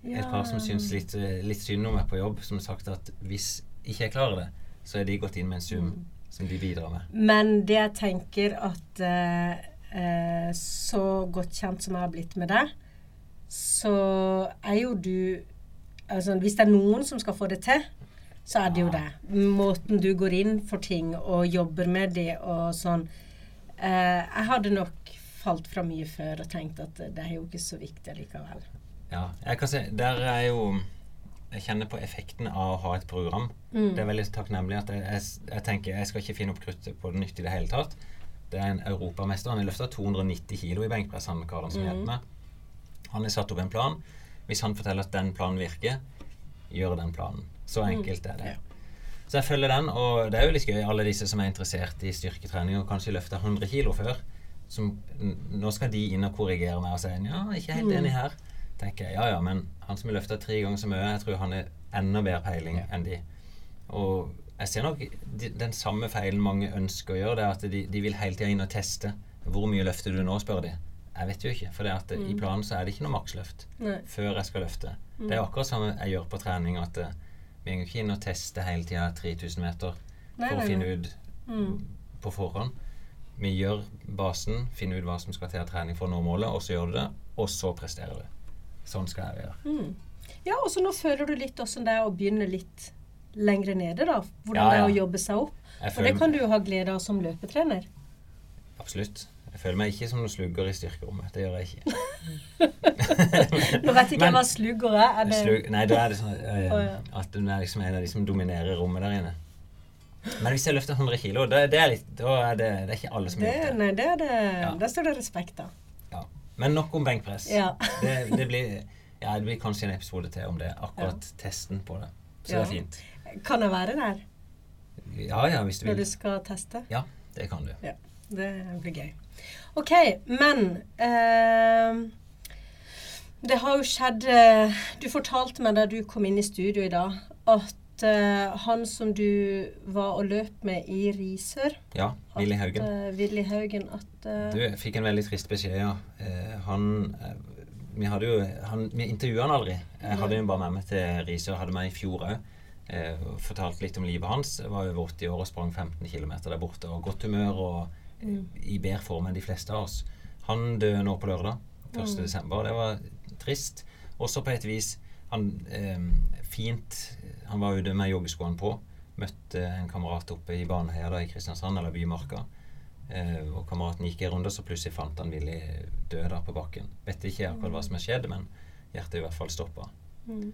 Et par som syns litt, eh, litt synd om meg på jobb, som har sagt at hvis ikke jeg klarer det, så har de gått inn med en sum som de bidrar med. Men det jeg tenker at eh, eh, Så godt kjent som jeg har blitt med deg, så er jo du altså, Hvis det er noen som skal få det til, så er det jo det. Måten du går inn for ting og jobber med det og sånn. Eh, jeg hadde nok falt fra mye før og tenkt at det er jo ikke så viktig likevel. Ja, jeg kan si, der er jo Jeg kjenner på effekten av å ha et program. Mm. Det er veldig takknemlig at jeg, jeg, jeg tenker jeg skal ikke finne opp kruttet på det nytt i det hele tatt. Det er en europamester. Han har løfta 290 kilo i benkpress, han karen som Mm. hjelper meg. Han har satt opp en plan. Hvis han forteller at den planen virker, gjør den planen. Så enkelt er det. Ja. Så jeg følger den, og det er jo litt gøy, alle disse som er interessert i styrketrening og kanskje løfta 100 kilo før. Som, nå skal de inn og korrigere meg og si ja, ikke helt enig her. Tenker jeg, ja ja, men han som har løfta tre ganger så mye, jeg tror han har enda bedre peiling enn de. Og jeg ser nok de, den samme feilen mange ønsker å gjøre, det er at de, de vil hele tida inn og teste. Hvor mye løfter du nå, spør de. Jeg vet jo ikke, for det at i planen så er det ikke noe maksløft Nei. før jeg skal løfte. Det er akkurat samme jeg gjør på trening, at eh, vi går ikke inn og tester hele tida 3000 meter Nei, for å finne ut Mm. på forhånd. Vi gjør basen, finner ut hva som skal til av trening for å nå målet, og så gjør du det, og så presterer du. Sånn skal jeg gjøre. Mm. Ja, og så nå føler du litt åssen det er å begynne litt lengre nede, da. Hvordan Ja, det er å jobbe seg opp. For det kan du jo ha glede av som løpetrener. Absolutt. Jeg føler meg ikke som noen slugger i styrkerommet. Det gjør jeg ikke. Nå vet ikke jeg hva slugger er. er det, Slug, nei, da er det sånn eh, oh, ja. at du er liksom en av de som dominerer rommet der inne. Men hvis jeg løfter 100 kilo, da, det er litt, da er det, det er ikke alle som gjør det. nei, det er det. Ja. Da står det respekt av. Men nok om benkpress. Ja. det, det, blir, ja, det blir kanskje en episode til om det. Akkurat testen på det. Så det er fint. Kan jeg være der Ja ja, hvis du vil. når du skal teste? Ja, det kan du. Ja, det blir gøy. OK, men eh, Det har jo skjedd eh, Du fortalte meg da du kom inn i studio i dag, at eh, han som du var og løp med i Risør Ja, Willy at, Haugen. eh, Willy Haugen at uh, Du, jeg fikk en veldig trist beskjed, ja. Han Vi hadde jo han, Vi intervjua han aldri. Jeg hadde jo bare med meg til Risør. Hadde meg i fjor òg. Fortalte litt om livet hans. Jeg var over 80 år og sprang 15 km der borte. Og godt humør og eh, i bedre form enn de fleste av oss. Han døde nå på lørdag. 1. desember. Det var trist. Også på et vis han, eh, fint Han var ute med joggeskoene på. Møtte en kamerat oppe i Baneheia da, i Kristiansand, eller Bymarka. Eh, og kameraten gikk en runde, så plutselig fant han Willy død der på bakken. Vet ikke akkurat hva som har skjedd, men hjertet i hvert fall stoppa. mm,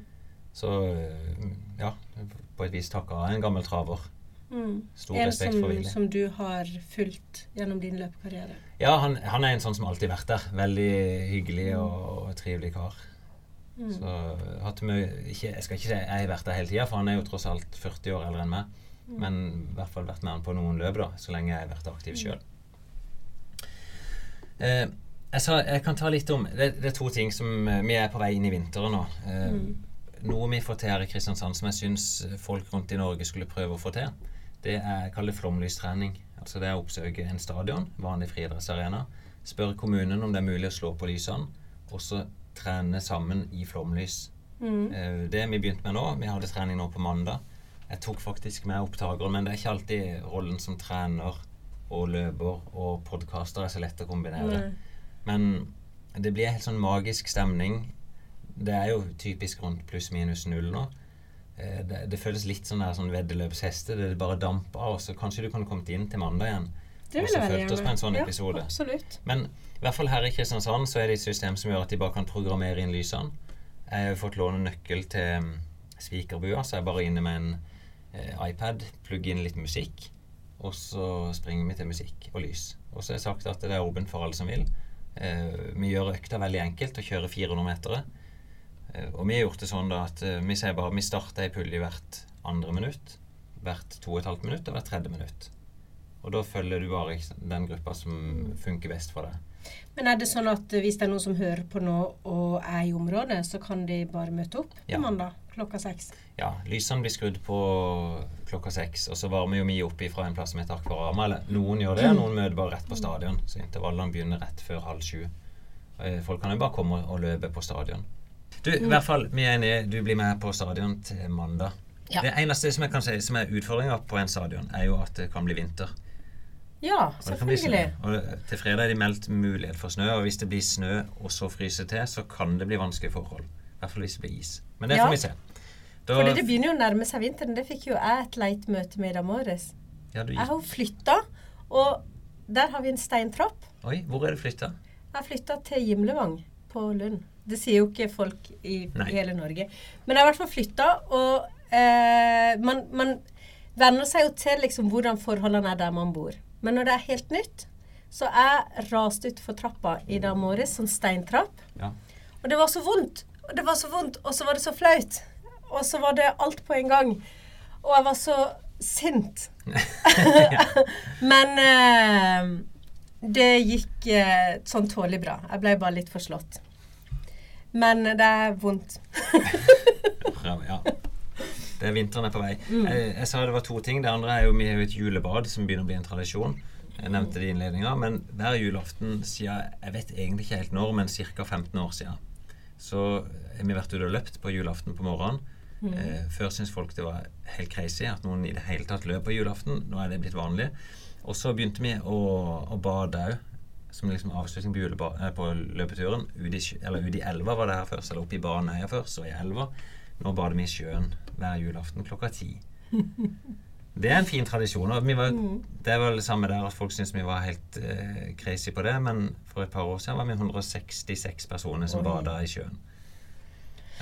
Så eh, ja, på et vis takka en gammel traver. mm. Stor En respekt som, for Willy. som du har fulgt gjennom din løpekarriere. Ja, han, han er en sånn som alltid har vært der. Veldig hyggelig og, og trivelig kar. Mm. Så hatt mye ikke, Jeg skal ikke si jeg har vært der hele tida, for han er jo tross alt 40 år eldre enn meg. Mm. Men i hvert fall vært med han på noen løp, da, så lenge jeg har vært aktiv sjøl. Eh, jeg, jeg kan ta litt om det, det er to ting som eh, Vi er på vei inn i vinteren nå. Eh, Noe vi får til her i Kristiansand som jeg syns folk rundt i Norge skulle prøve å få til, det er jeg kaller flomlystrening. Altså det er å oppsøke en stadion, vanlig friidrettsarena, spørre kommunen om det er mulig å slå på lysene, og så trene sammen i flomlys. Mm. Det Det vi begynte med nå, vi hadde trening nå på mandag. Jeg tok faktisk med opptakeren, men det er ikke alltid rollen som trener og løper og podkaster er så lett å kombinere. Nei. Men det blir helt sånn magisk stemning. Det er jo typisk rundt pluss-minus null nå. Eh, Det, det føles litt sånn der sånn veddeløpsheste. Det bare damper av. Så kanskje du kunne kommet inn til mandag igjen. Det vil jeg veldig gjerne. oss på en sånn ja, episode. Absolutt. Men i hvert fall her i Kristiansand så er det et system som gjør at de bare kan programmere inn lysene. Jeg har fått låne nøkkel til mm, Svikerbua, så jeg er bare inne med en eh, iPad, plugger inn litt musikk, og så springer vi til musikk og lys. Og så har jeg sagt at det er åpent for alle som vil. Eh, vi gjør økta veldig enkelt og kjører 400 meter. Eh, og vi har gjort det sånn da at eh, vi bare vi starter ei pulje hvert andre minutt, hvert to og et halvt minutt og hvert tredje minutt. Og da følger du bare den gruppa som funker best for deg. Men er det sånn at eh, hvis det er noen som hører på nå og er i området, så kan de bare møte opp på Ja. mandag klokka seks? Ja, lysene blir skrudd på klokka seks, og så varmer jo vi opp fra en plass som heter Akvarama. Eller noen gjør det, og noen møter bare rett på stadion. Så intervallene begynner rett før halv sju. Eh, Folk kan jo bare komme og løpe på stadion. Du, i hvert fall, vi er enige. Du blir med på stadion til mandag. Ja. Det eneste som jeg kan si som er utfordringa på en stadion, er jo at det kan bli vinter. Ja, selvfølgelig. Og til fredag er det meldt mulighet for snø, og hvis det blir snø og så fryser til, så kan det bli vanskelige forhold. I hvert fall hvis det blir is. Men det Ja. får vi se. Da, Fordi det begynner jo å nærme seg vinteren. Det fikk jo jeg et leit møte med i dag morges. ja, du Jeg har jo flytta, og der har vi en steintrapp. Oi, hvor er du flytta? Jeg har flytta til Gimlevang på Lund. Det sier jo ikke folk i Nei. hele Norge. Men jeg har i hvert fall flytta, og eh, man, man venner seg jo til liksom hvordan forholdene er der man bor. Men når det er helt nytt, så jeg raste utfor trappa i dag morges, sånn steintrapp. Ja. Og det var så vondt. Og det var så vondt, og så var det så flaut. Og så var det alt på en gang. Og jeg var så sint. Men eh, det gikk eh, sånn tålelig bra. Jeg ble bare litt forslått. Men det er vondt. Det er vinteren er på vei. Mm. Jeg, jeg sa det var to ting. Det andre er jo vi har jo et julebad som begynner å bli en tradisjon. Jeg nevnte det i innledninga, men hver julaften siden Jeg vet egentlig ikke helt når, men ca. 15 år siden. Så har vi vært ute og løpt på julaften på morgenen. Mm. Eh, før syntes folk det var helt crazy at noen i det hele tatt løp på julaften. Nå er det blitt vanlig. Og så begynte vi å, å bade òg, som liksom avslutning på, juleba- eh, på løpeturen. Ute i, ut i elva var det her først, eller oppe i Baneheia først, og i elva. Nå bader vi i sjøen hver julaften klokka ti. Det er en fin tradisjon. og vi var, Mm. Det er vel det samme der at folk syns vi var helt eh, crazy på det, men for et par år siden var vi 166 personer som bada i sjøen.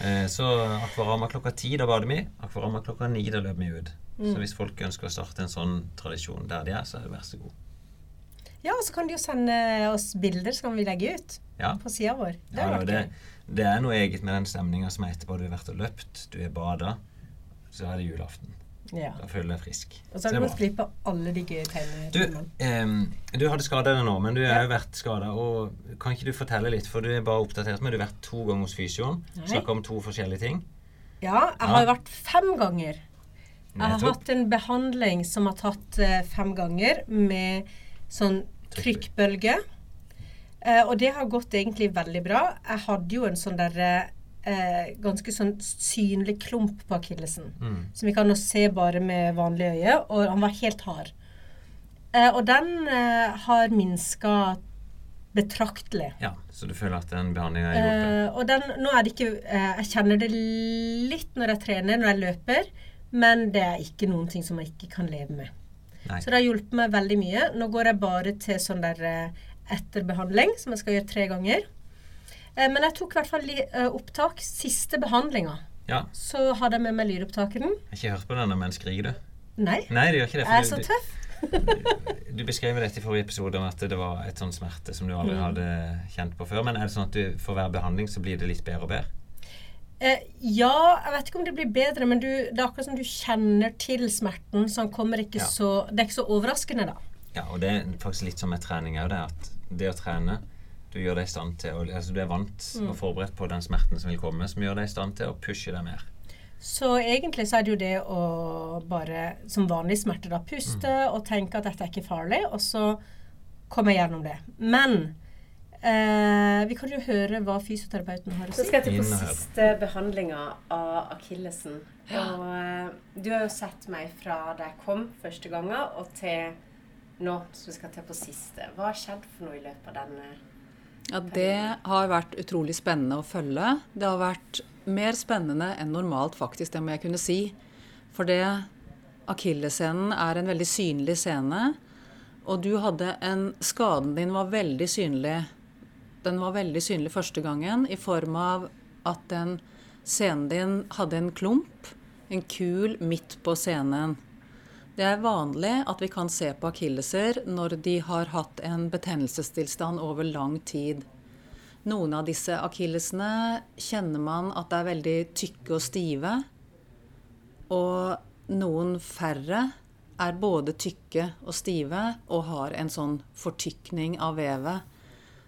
Eh, så Akvarama klokka ti, da bader vi. Akvarama klokka ni, da løper vi ut. Mm. Så hvis folk ønsker å starte en sånn tradisjon der de er, så er det vær så god. Ja, og så kan de jo sende oss bilder, så kan vi legge ut Ja. på sida vår. Det Ja, og vært det. Det er noe eget med den stemninga som er etterpå du har vært og løpt, du er bada, så er det julaften. Ja. Da føler du deg frisk. Og så har du gått glipp av alle de gøye Du, tegnetimene. ehm, du hadde skada deg nå, men du har Ja. jo vært skada. Kan ikke du fortelle litt, for du er bare oppdatert med du har vært to ganger hos fysioen. Snakka om to forskjellige ting. Ja, jeg har jo vært fem ganger. Jeg har Nettopp. hatt en behandling som har tatt eh, fem ganger, med sånn trykkbølge. Eh, og det har gått egentlig veldig bra. Jeg hadde jo en sånn der eh, ganske sånn synlig klump på akillesen. Mm. Som vi kan nå se bare med vanlig øye, og han var helt hard. Eh, og den eh, har minska betraktelig. Ja, Så du føler at den behandlinga har hjulpet? Eh, og den, nå er det ikke eh, Jeg kjenner det litt når jeg trener, når jeg løper, men det er ikke noen ting som jeg ikke kan leve med. Nei. Så det har hjulpet meg veldig mye. Nå går jeg bare til sånn der eh, etterbehandling, som jeg skal gjøre tre ganger. Eh, men jeg tok i hvert fall eh, opptak siste behandlinga. Ja. Så hadde jeg med meg lydopptakeren. Jeg har ikke hørt på denne, men skriker du? Nei, Nei, du gjør ikke det. jeg er så tøff. du, du beskrev dette i forrige episode om at det var et sånn smerte som du aldri Mm. hadde kjent på før. Men er det sånn at du for hver behandling så blir det litt bedre og bedre? Eh, ja, jeg vet ikke om det blir bedre, men du, det er akkurat som du kjenner til smerten, så Ja. så Det er ikke så overraskende, da. Ja, og det er faktisk litt som med trening òg, det at det å trene du gjør deg i stand til altså Du er vant Mm. og forberedt på den smerten som vil komme, som gjør deg i stand til å pushe deg mer. Så egentlig så er det jo det å bare som vanlig smerte da puste og tenke at dette er ikke farlig, og så komme gjennom det. Men eh, vi kan jo høre hva fysioterapeuten har å si. Så skal jeg til på siste behandlinga av akillesen. Og eh, du har jo sett meg fra da jeg kom første gangen, og til nå som vi skal til på siste. Hva har skjedd for noe i løpet av denne Ja, det har vært utrolig spennende å følge. Det har vært mer spennende enn normalt, faktisk, det må jeg kunne si. For det Akillesscenen er en veldig synlig scene. Og du hadde en Skaden din var veldig synlig. Den var veldig synlig første gangen i form av at den scenen din hadde en klump, en kul, midt på scenen. Det er vanlig at vi kan se på akilleser når de har hatt en betennelsestilstand over lang tid. Noen av disse akillesene kjenner man at det er veldig tykke og stive. Og noen færre er både tykke og stive og har en sånn fortykning av vevet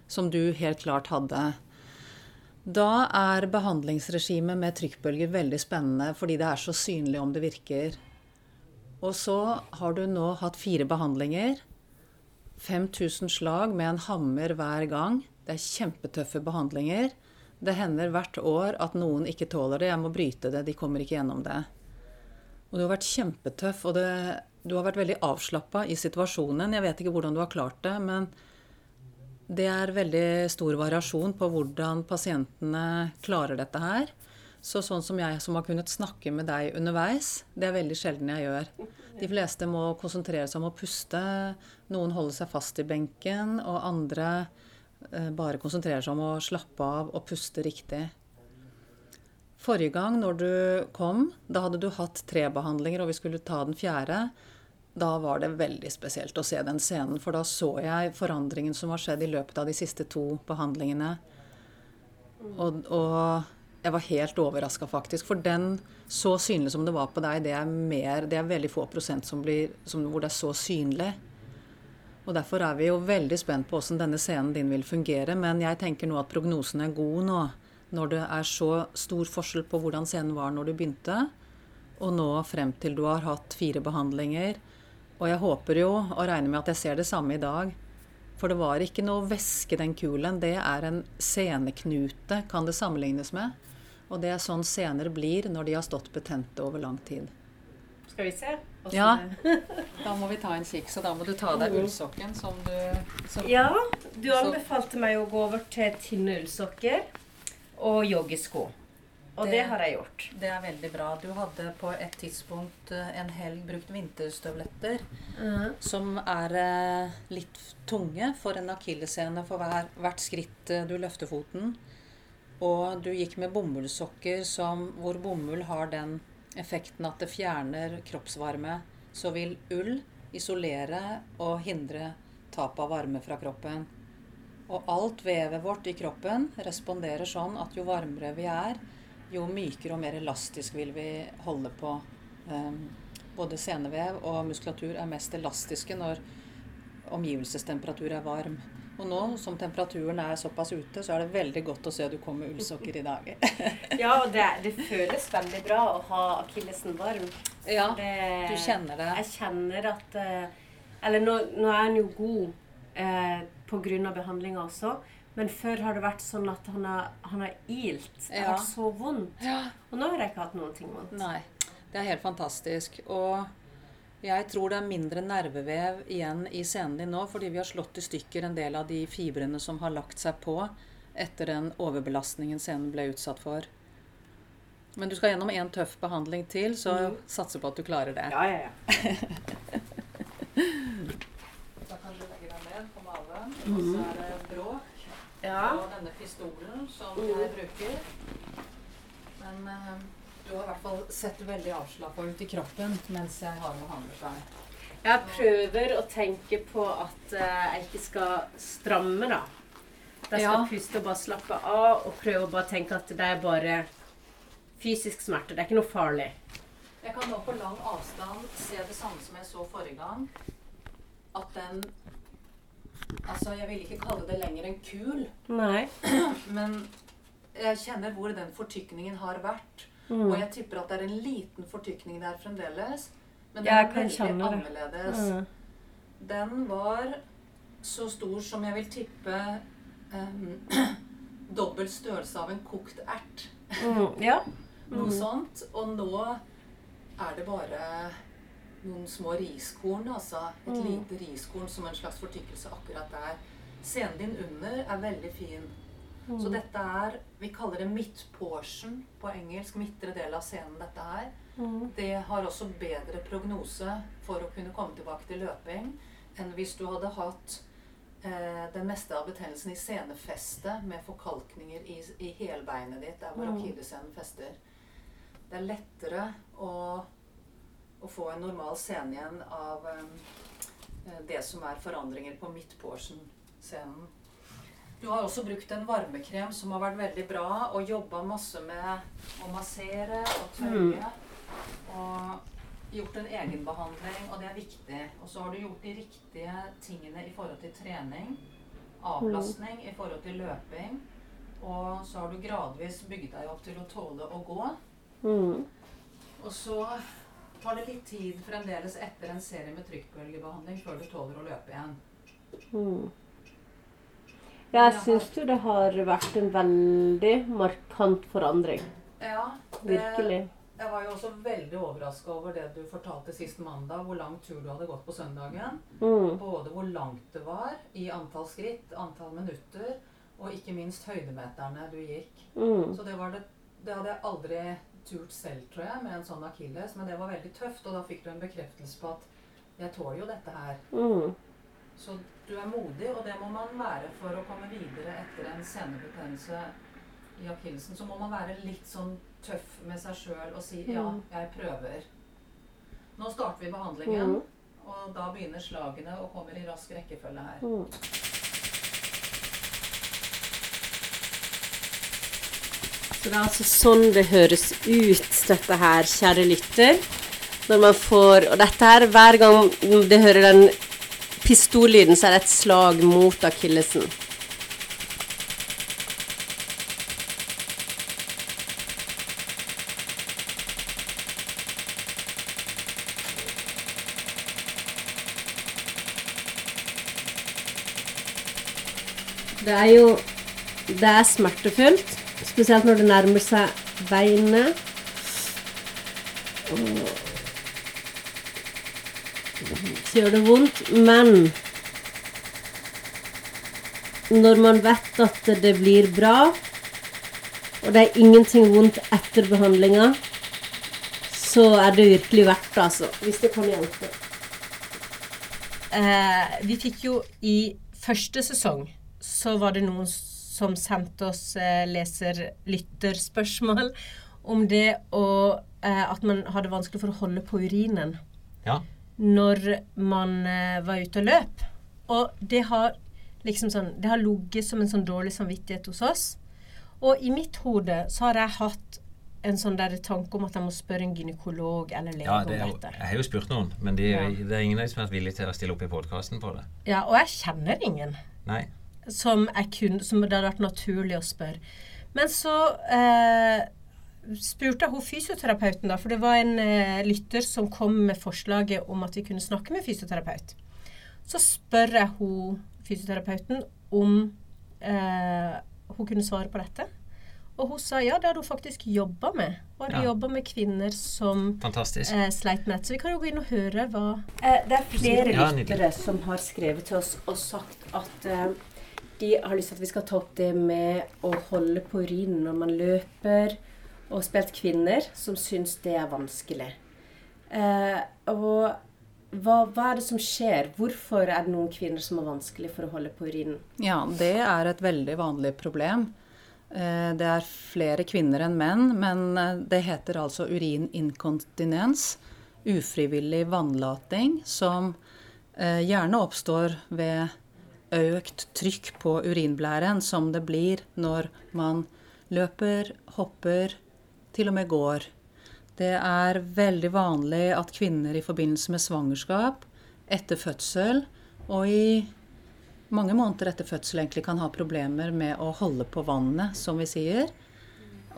som du helt klart hadde. Da er behandlingsregimet med trykkbølger veldig spennende fordi det er så synlig om det virker. Og så har du nå hatt fire behandlinger. 5000 slag med en hammer hver gang. Det er kjempetøffe behandlinger. Det hender hvert år at noen ikke tåler det. Jeg må bryte det. De kommer ikke gjennom det. Og du har vært kjempetøff, og det, du har vært veldig avslappa i situasjonen. Jeg vet ikke hvordan du har klart det, men det er veldig stor variasjon på hvordan pasientene klarer dette her. Så sånn som jeg som har kunnet snakke med deg underveis, det er veldig sjelden jeg gjør. De fleste må konsentrere seg om å puste. Noen holder seg fast i benken, og andre eh, bare konsentrerer seg om å slappe av og puste riktig. Forrige gang når du kom, da hadde du hatt tre behandlinger, og vi skulle ta den fjerde. Da var det veldig spesielt å se den scenen, for da så jeg forandringen som har skjedd i løpet av de siste to behandlingene. Og, og jeg var helt overraska, faktisk. For den, så synlig som det var på deg, det er, mer, det er veldig få prosent som blir, som, hvor det er så synlig. Og Derfor er vi jo veldig spent på hvordan denne scenen din vil fungere. Men jeg tenker nå at prognosen er god nå. Når det er så stor forskjell på hvordan scenen var når du begynte, og nå frem til du har hatt fire behandlinger. Og jeg håper jo, og regner med at jeg ser det samme i dag, for det var ikke noe væske, den kulen. Det er en seneknute, kan det sammenlignes med. Og det er sånn sener blir når de har stått betente over lang tid. Skal vi se? Også Ja. Da må vi ta en kikk, så da må du ta deg ullsokken som du som Ja, du anbefalte meg å gå over til tynne ullsokker og joggesko. Og det, har jeg gjort. Det er veldig bra. Du hadde på et tidspunkt eh, en helg brukt vinterstøvletter. Som er eh, litt tunge for en akilleshæl for hver, hvert skritt eh, du løfter foten. Og du gikk med bomullssokker som, hvor bomull har den effekten at det fjerner kroppsvarme. Så vil ull isolere og hindre tap av varme fra kroppen. Og alt vevet vårt i kroppen responderer sånn at jo varmere vi er, jo mykere og mer elastisk vil vi holde på. Um, både senevev og muskulatur er mest elastiske når omgivelsestemperatur er varm. Og nå som temperaturen er såpass ute, så er det veldig godt å se du kommer med ullsokker i dag. ja, og det, det, føles veldig bra å ha akillesen varm. Ja, det, du kjenner det. Jeg kjenner at eh, Eller nå, nå er han jo god eh, pga. behandlinga også. Men før har det vært sånn at han har, han har ilt. Det har ja. vært så vondt. Ja. Og nå har jeg ikke hatt noen ting vondt. Nei. Det er helt fantastisk. Og jeg tror det er mindre nervevev igjen i scenen din nå, fordi vi har slått i stykker en del av de fibrene som har lagt seg på etter den overbelastningen scenen ble utsatt for. Men du skal gjennom en tøff behandling til, så mm. satser på at du klarer det. Ja, ja, ja. da kan du legge deg ned på maven, og så er det bråk ja. og denne pistolen som mm. jeg bruker. Men uh, du har i hvert fall sett veldig avslappa ut i kroppen mens jeg har behandlet deg. Jeg prøver å tenke på at uh, jeg ikke skal stramme, da. Jeg skal ja. puste og bare slappe av og prøve å bare tenke at det er bare fysisk smerte. Det er ikke noe farlig. Jeg kan nå på lang avstand se det samme som jeg så forrige gang. At den Altså, jeg vil ikke kalle det lenger en kul. Nei. Men jeg kjenner hvor den fortykningen har vært. Mm. Og jeg tipper at det er en liten fortykning der fremdeles. Men den er veldig annerledes. Mm. Den var så stor som jeg vil tippe um, dobbelt størrelse av en kokt ert. Mm. Ja. Noe sånt. Og nå er det bare noen små riskorn. Altså et mm. lite riskorn som en slags fortykkelse akkurat der. Scenen din under er veldig fin. Mm. Så dette er Vi kaller det midtportion på engelsk. Midtre del av scenen, dette her. Mm. Det har også bedre prognose for å kunne komme tilbake til løping enn hvis du hadde hatt eh, den meste av betennelsen i senefestet med forkalkninger i, i helbeinet ditt, der hvor mm. akilleshælen fester. Det er lettere å å få en normal scene igjen av eh, det som er forandringer på midtportion-scenen. Du har også brukt en varmekrem som har vært veldig bra, og jobba masse med å massere og tørke. Mm. Og gjort en egenbehandling, og det er viktig. Og så har du gjort de riktige tingene i forhold til trening. Avlastning i forhold til løping. Og så har du gradvis bygd deg opp til å tåle å gå. Mm. Og så tar det litt tid fremdeles etter en serie med trykkbølgebehandling før du tåler å løpe igjen. Mm. Jeg syns jo det har vært en veldig markant forandring. Ja, det, Virkelig. Jeg var jo også veldig overraska over det du fortalte sist mandag, hvor lang tur du hadde gått på søndagen. Mm. Både hvor langt det var i antall skritt, antall minutter, og ikke minst høydemeterne du gikk. Mm. Så det, det, det hadde jeg aldri turt selv, tror jeg, med en sånn akilles. Men det var veldig tøft, og da fikk du en bekreftelse på at jeg tåler jo dette her. Mm. Så du er modig, og det må man være for å komme videre etter en senebetennelse i akillesen. Så må man være litt sånn tøff med seg sjøl og si ja, mm. jeg prøver. Nå starter vi behandlingen, mm. og da begynner slagene og kommer i rask rekkefølge her. Mm. Så det er altså sånn det høres ut, dette her, kjære lytter. Når man får Og dette her, hver gang det hører den pistollyden, så er det et slag mot akillesen. Det er jo Det er smertefullt. Spesielt når det nærmer seg beinet. Så gjør det vondt. Men når man vet at det blir bra, og det er ingenting vondt etter behandlinga, så er det virkelig verdt det, altså. Hvis det kan hjelpe. Eh, vi fikk jo i første sesong så var det noen som sendte oss eh, leser-lytterspørsmål om det og eh, At man hadde vanskelig for å holde på urinen Ja. Når man eh, var ute og løp. Og det har liksom sånn Det har ligget som en sånn dårlig samvittighet hos oss. Og i mitt hode så har jeg hatt en sånn der tanke om at jeg må spørre en gynekolog eller lege Ja, om det er, dette. jeg har jo spurt noen, men de, Ja. det er ingen som har vært villige til å stille opp i podkasten på det. Ja, og jeg kjenner ingen Nei. som, kunne, som det hadde vært naturlig å spørre. Men så eh, spurte hun fysioterapeuten, da, for det var en eh, lytter som kom med forslaget om at vi kunne snakke med fysioterapeut. Så spør jeg hun fysioterapeuten om eh, hun kunne svare på dette. Og hun sa ja, det hadde hun faktisk jobba med. Hun hadde Ja. jobba med kvinner som Fantastisk. eh, sleit med. Så vi kan jo gå inn og høre hva eh, Det er flere Ja, lyttere som har skrevet til oss og sagt at eh, de har lyst til at vi skal ta opp det med å holde på urinen når man løper, og spilt kvinner som syns det er vanskelig. Eh, og hva, hva er det som skjer? Hvorfor er det noen kvinner som har vanskelig for å holde på urinen? Ja, det er et veldig vanlig problem. Eh, Det er flere kvinner enn menn, men eh, det heter altså urininkontinens. Ufrivillig vannlating som eh, gjerne oppstår ved økt trykk på urinblæren, som det blir når man løper, hopper, til og med går. Det er veldig vanlig at kvinner i forbindelse med svangerskap, etter fødsel og i mange måneder etter fødsel egentlig kan ha problemer med å holde på vannet, som vi sier.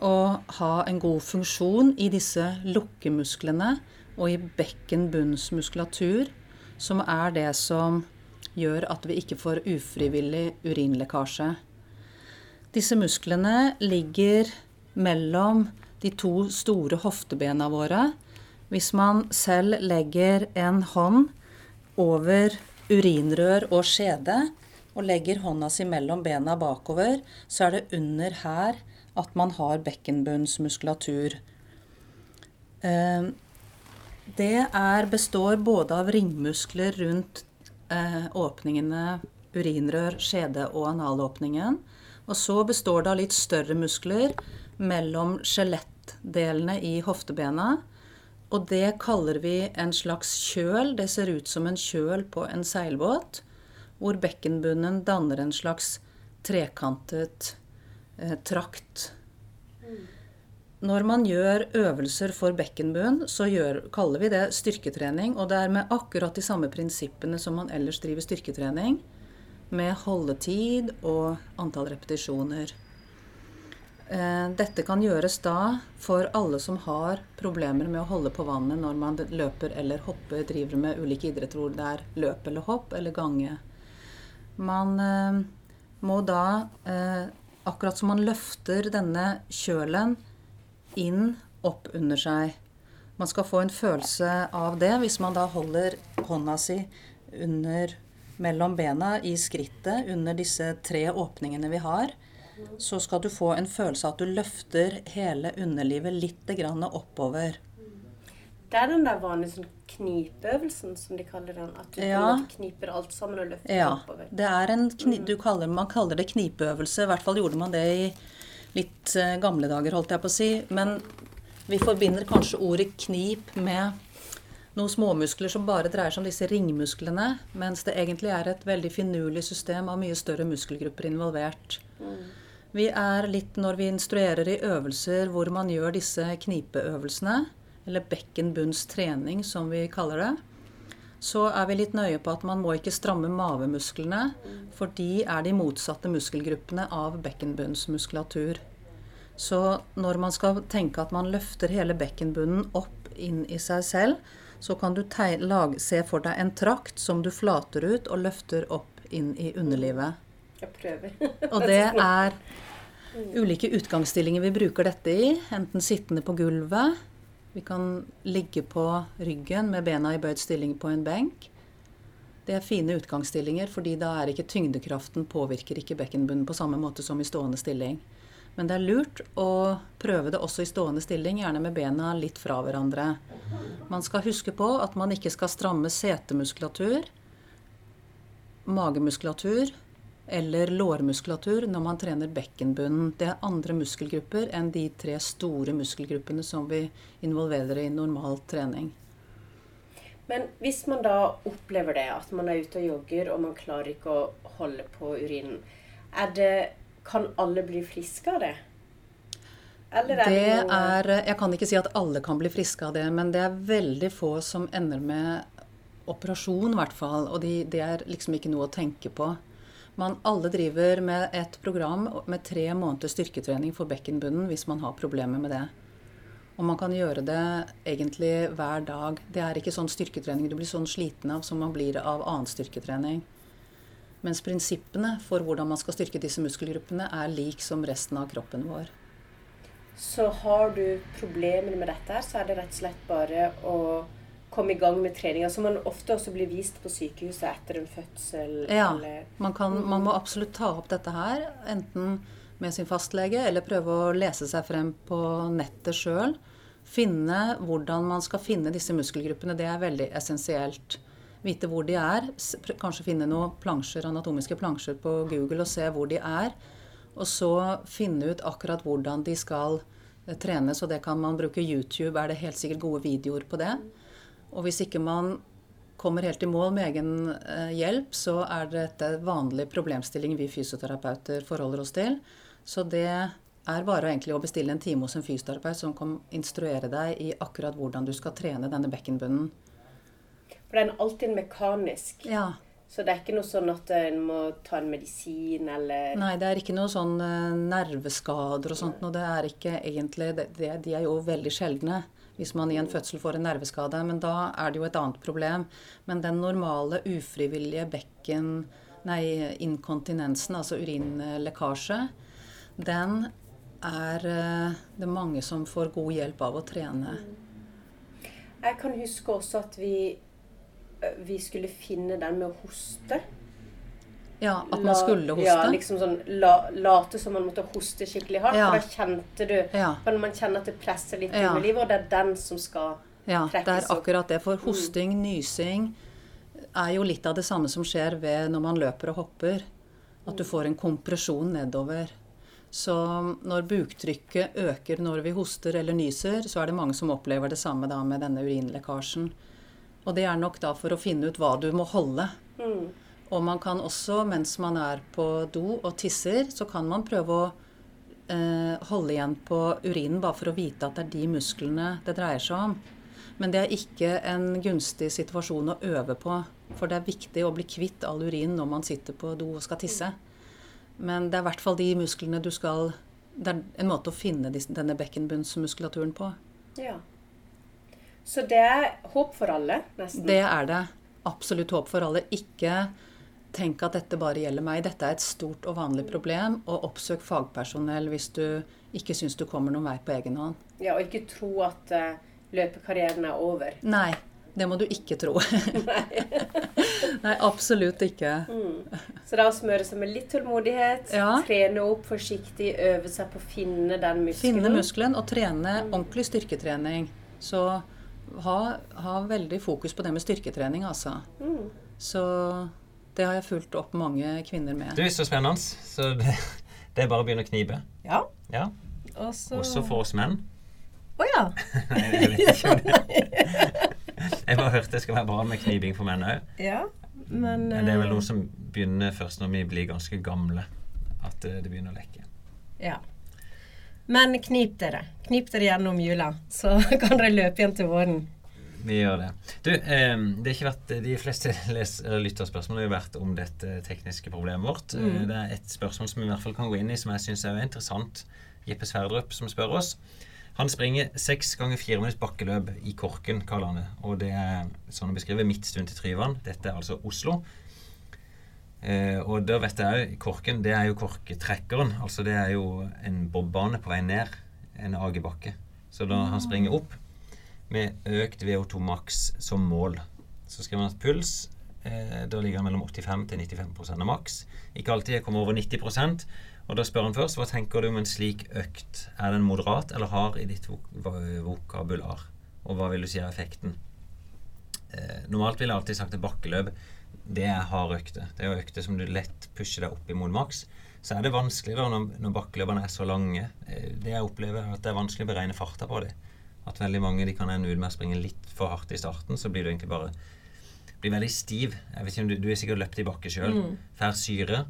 Og ha en god funksjon i disse lukkemusklene og i bekkenbunnsmuskulatur, som er det som gjør at vi ikke får ufrivillig urinlekkasje. Disse musklene ligger mellom de to store hoftebena våre. Hvis man selv legger en hånd over urinrør og skjede og legger hånda si mellom bena bakover, så er det under her at man har bekkenbunnsmuskulatur. Eh, Det er, består både av ringmuskler rundt eh, åpningene urinrør, skjede og analåpningen. Og så består det av litt større muskler mellom skjelettdelene i hoftebena. Og det kaller vi en slags kjøl. Det ser ut som en kjøl på en seilbåt. Hvor bekkenbunnen danner en slags trekantet eh, trakt. Når man gjør øvelser for bekkenbunn, så gjør, kaller vi det styrketrening. Og det er med akkurat de samme prinsippene som man ellers driver styrketrening. Med holdetid og antall repetisjoner. Eh, Dette kan gjøres da for alle som har problemer med å holde på vannet når man løper eller hopper, driver med ulike idretter hvor det er løp eller hopp eller gange. Man eh, må da, eh, akkurat som man løfter denne kjølen inn opp under seg. Man skal få en følelse av det hvis man da holder hånda si under mellom bena i skrittet under disse tre åpningene vi har. Så skal du få en følelse av at du løfter hele underlivet litt grann oppover. Det er den der vanlige sånn knipeøvelsen, som de kaller den. At du Ja. kniper alt sammen og løfter Ja, oppover. det er en kni du kaller, man kaller det knipeøvelse. I hvert fall gjorde man det i litt eh, gamle dager, holdt jeg på å si. Men vi forbinder kanskje ordet knip med noen småmuskler som bare dreier seg om disse ringmusklene, mens det egentlig er et veldig finurlig system av mye større muskelgrupper involvert. Vi er litt når vi instruerer i øvelser hvor man gjør disse knipeøvelsene, eller bekkenbunnstrening som vi kaller det, så er vi litt nøye på at man må ikke stramme mavemusklene, for de er de motsatte muskelgruppene av bekkenbunnsmuskulatur. Så når man skal tenke at man løfter hele bekkenbunnen opp inn i seg selv, så kan du se for deg en trakt som du flater ut og løfter opp inn i underlivet. Jeg prøver. Og det er ulike utgangsstillinger vi bruker dette i. Enten sittende på gulvet. Vi kan ligge på ryggen med bena i bøyd stilling på en benk. Det er fine utgangsstillinger, fordi da er ikke tyngdekraften påvirker ikke bekkenbunnen på samme måte som i stående stilling. Men det er lurt å prøve det også i stående stilling, gjerne med bena litt fra hverandre. Man skal huske på at man ikke skal stramme setemuskulatur, magemuskulatur eller lårmuskulatur når man trener bekkenbunnen. Det er andre muskelgrupper enn de tre store muskelgruppene som vi involverer i normal trening. Men hvis man da opplever det, at man er ute og jogger og man klarer ikke å holde på urinen, det kan alle bli friske av det? Eller er det, det noe... er, Jeg kan ikke si at alle kan bli friske av det, men det er veldig få som ender med operasjon, i hvert fall. Og de, det er liksom ikke noe å tenke på. Man alle driver med et program med tre måneders styrketrening for bekkenbunnen hvis man har problemer med det. Og man kan gjøre det egentlig hver dag. Det er ikke sånn styrketrening du blir sånn sliten av som man blir av annen styrketrening. Mens prinsippene for hvordan man skal styrke disse muskelgruppene, er lik som resten av kroppen vår. Så har du problemer med dette, så er det rett og slett bare å komme i gang med treninga, som man ofte også blir vist på sykehuset etter en fødsel. Ja, man, kan, man, må absolutt ta opp dette her, enten med sin fastlege eller prøve å lese seg frem på nettet sjøl. Finne hvordan man skal finne disse muskelgruppene. Det er veldig essensielt vite hvor de er. Kanskje finne noen plansjer, anatomiske plansjer på Google og se hvor de er. Og så finne ut akkurat hvordan de skal eh, trenes, og det kan man bruke YouTube. Er det helt sikkert gode videoer på det? Og hvis ikke man kommer helt i mål med egen eh, hjelp, så er dette vanlig problemstilling vi fysioterapeuter forholder oss til. Så det er bare egentlig å bestille en time hos en fysioterapeut som kan instruere deg i akkurat hvordan du skal trene denne bekkenbunnen. For den er alltid mekanisk. Ja. Så det er ikke noe sånn at en må ta en medisin eller Nei, det er ikke noe sånn uh, nerveskader og sånt noe. Det er ikke egentlig det, det, De er jo veldig sjeldne hvis man i en fødsel får en nerveskade. Men da er det jo et annet problem. Men den normale ufrivillige bekken... Nei, inkontinensen, altså urinlekkasje, den er uh, det mange som får god hjelp av å trene. Jeg kan huske også at vi vi skulle finne den med å hoste. Ja, at man skulle hoste? Ja, liksom sånn la, Late som man måtte hoste skikkelig hardt. Ja. For da kjente du ja. Men man kjenner at det presser litt ja. livet, og det er den som skal ja, trekkes opp. Ja, det er akkurat det. For mm. hosting, mm. nysing er jo litt av det samme som skjer når man løper og hopper. At du får en kompresjon nedover. Så når buktrykket øker når vi hoster eller nyser, så er det mange som opplever det samme da med denne urinlekkasjen. Og det er nok da for å finne ut hva du må holde. Mm. Og man kan også, mens man er på do og tisser, så kan man prøve å eh, holde igjen på urinen bare for å vite at det er de musklene det dreier seg om. Men det er ikke en gunstig situasjon å øve på. For det er viktig å bli kvitt all urin når man sitter på do og skal tisse. Men det er i hvert fall de musklene du skal Det er en måte å finne denne bekkenbunnsmuskulaturen på. Ja. Så det er håp for alle, nesten? Det er det. Absolutt håp for alle. Ikke tenk at dette bare gjelder meg. Dette er et stort og vanlig problem. Og oppsøk fagpersonell hvis du ikke syns du kommer noen vei på egen hånd. Ja, Og ikke tro at uh, løpekarrieren er over. Nei. Det må du ikke tro. Nei. Nei, absolutt ikke. Mm. Så det er å smøre seg med litt tålmodighet, ja. trene opp forsiktig, øve seg på å finne den muskelen. Finne muskelen og trene mm. ordentlig styrketrening. Så ha, ha, veldig fokus på det med styrketrening, altså. Mm. Så det har jeg fulgt opp mange kvinner med. Du, er Så spennende. Så det, det, er bare å begynne å knipe. Ja. ja. Også... Også for oss menn. Å oh, ja. Nei, jeg vet ikke om det. Jeg bare hørte det skal være bra med knibing for menn òg. Ja, men, men, det er vel noe som begynner først når vi blir ganske gamle. At det begynner å lekke. Ja. Men knip dere. Knip dere gjennom jula, så kan dere løpe igjen til våren. Vi gjør det. Du, eh, det har ikke vært De fleste lytterspørsmål har vært om dette tekniske problemet vårt. Mm. Eh, det er et spørsmål som vi i hvert fall kan gå inn i, som jeg syns er interessant. Jeppe Sverdrup som spør oss. Han springer seks ganger fire minutts bakkeløp i Korken, kaller han det. Og det er sånn han beskriver Midtstund til Tryvann. Dette er altså Oslo. Eh, og da vet jeg òg Korken, det er jo korketrekkeren. Altså det er jo en bobbane på vei ned en agebakke. Så da han springer opp med økt VO2 maks som mål, så skriver han at puls eh, da ligger mellom 85 til 95 av maks. Ikke alltid jeg kommer over 90% Og da spør han først hva tenker du om en slik økt. Er den moderat eller hard i ditt vok vokabular? Og hva vil du si er effekten? Eh, normalt ville jeg alltid sagt at bakkeløp det er hard økte. Det er jo økte som du lett pusher deg opp imot maks. Så er det vanskelig da når, når bakkeløpene er så lange. Eh, det jeg opplever er at det er vanskelig å beregne farta på dem. At veldig mange de kan ende ut med å springe litt for hardt i starten, så blir du egentlig bare blir veldig stiv. Jeg vet ikke om Du, du er sikkert løpt i bakke sjøl. Får syre.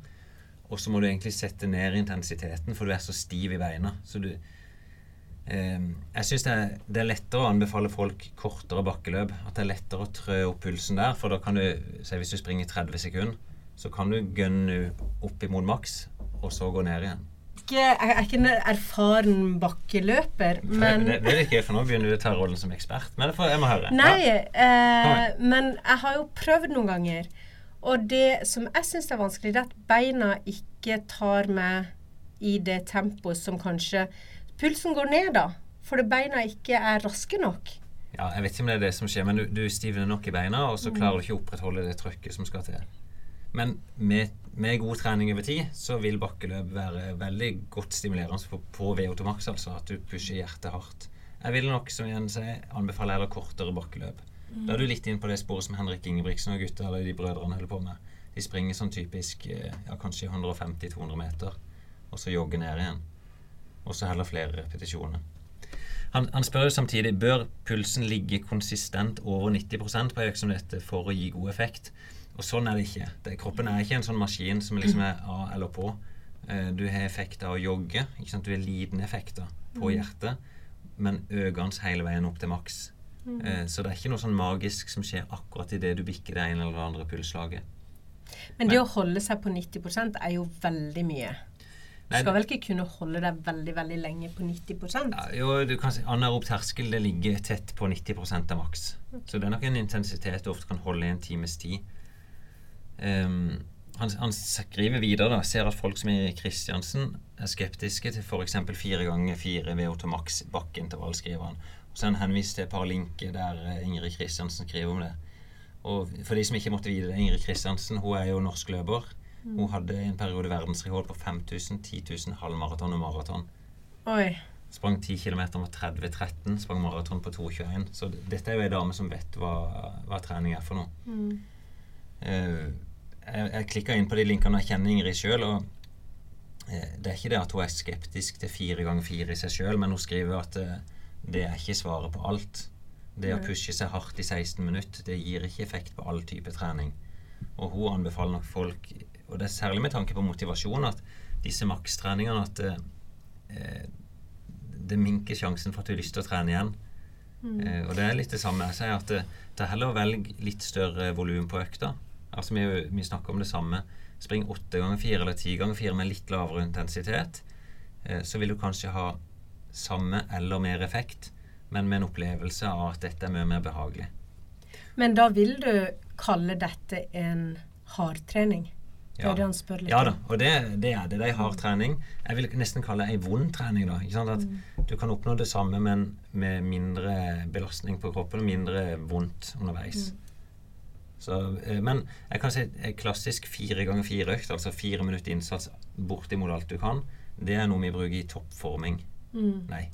Og så må du egentlig sette ned intensiteten, for du er så stiv i beina. Så du eh, Jeg syns det, det er lettere å anbefale folk kortere bakkeløp. At det er lettere å trø opp pulsen der. For da kan du, se hvis du springer 30 sekunder, så kan du gønne opp imot maks, og så gå ned igjen. Ikke, jeg er ikke en erfaren bakkeløper, men det, det er ikke, for nå begynner du å ta rollen som ekspert. Men det får jeg må høre. Nei, Ja. eh, men jeg har jo prøvd noen ganger. Og det som jeg syns er vanskelig, det er at beina ikke tar meg i det tempoet som kanskje Pulsen går ned, da. Fordi beina ikke er raske nok. Ja, jeg vet ikke om det er det som skjer, men du, du stivner nok i beina, og Mm. så klarer du ikke å opprettholde det trøkket som skal til. Men med, med god trening over tid, så vil bakkeløp være veldig godt stimulerende på, på VO2 max, altså at du pusher hjertet hardt. Jeg vil nok, som igjen sier, anbefale heller kortere bakkeløp. Da er du litt inn på det sporet som Henrik Ingebrigtsen og gutta, eller de brødrene holder på med. De springer sånn typisk eh, ja, kanskje 150-200 meter, og så jogger ned igjen. Og så heller flere repetisjoner. Han, han spør jo samtidig bør pulsen ligge konsistent over 90% på en økt som dette for å gi god effekt. Og sånn er det ikke. Det, kroppen er ikke en sånn maskin som liksom er av eller på. Eh, du har effekter av å jogge. Du har liten effekter på hjertet, men økende hele veien opp til maks. Eh, så det er ikke noe sånn magisk som skjer akkurat idet du bikker det ene eller det andre pulsslaget. Men det å holde seg på 90 er jo veldig mye. Du skal vel ikke kunne holde deg veldig veldig lenge på 90 Ja, jo, du kan si Anaerob terskel det ligger tett på 90% av maks. Så det er nok en intensitet du ofte kan holde i en times tid. Ehm, han, han skriver videre da, ser at folk som er Kristiansen er skeptiske til f.eks. fire ganger fire VO2 maks bakkeintervall, skriver han. Og så han henvist til et par linker der eh, Ingrid Kristiansen skriver om det. Og for de som ikke måtte vite det, Ingrid Kristiansen hun er jo norsk løper. Hun hadde en periode verdensrekord på 5000, 10 000 halvmaraton og maraton. Oi. Sprang 10 km med 30-13, sprang maraton på 2,21. Så dette er jo ei dame som vet hva, hva trening er for noe. Eh, jeg jeg klikka inn på de linkene, jeg kjenner Ingrid sjøl, og eh, det er ikke det at hun er skeptisk til fire ganger fire i seg sjøl, men hun skriver at eh, det er ikke svaret på alt. Det å pushe seg hardt i 16 minutter, det gir ikke effekt på all type trening. Og hun anbefaler nok folk, og det er særlig med tanke på motivasjon, at disse makstreningene at eh, eh, det minker sjansen for at du har lyst til å trene igjen. Eh, og det er litt det samme. Jeg sier at det, det er heller å velge litt større volum på økta. Altså vi, vi snakker om det samme. Spring åtte ganger fire eller ti ganger fire med litt lavere intensitet. Eh, så vil du kanskje ha samme eller mer effekt, men med en opplevelse av at dette er mye mer behagelig. Men da vil du kalle dette en hardtrening? Det er det litt Ja da, og det, det er det. Det er hard trening. Jeg vil nesten kalle det ei vond trening. da, ikke sant? At Mm. Du kan oppnå det samme, men med mindre belastning på kroppen og mindre vondt underveis. Mm. Så, eh, men jeg kan si en klassisk fire ganger fire-økt, altså fire minutter innsats bortimot alt du kan, det er noe vi bruker i toppforming. Mm. Nei,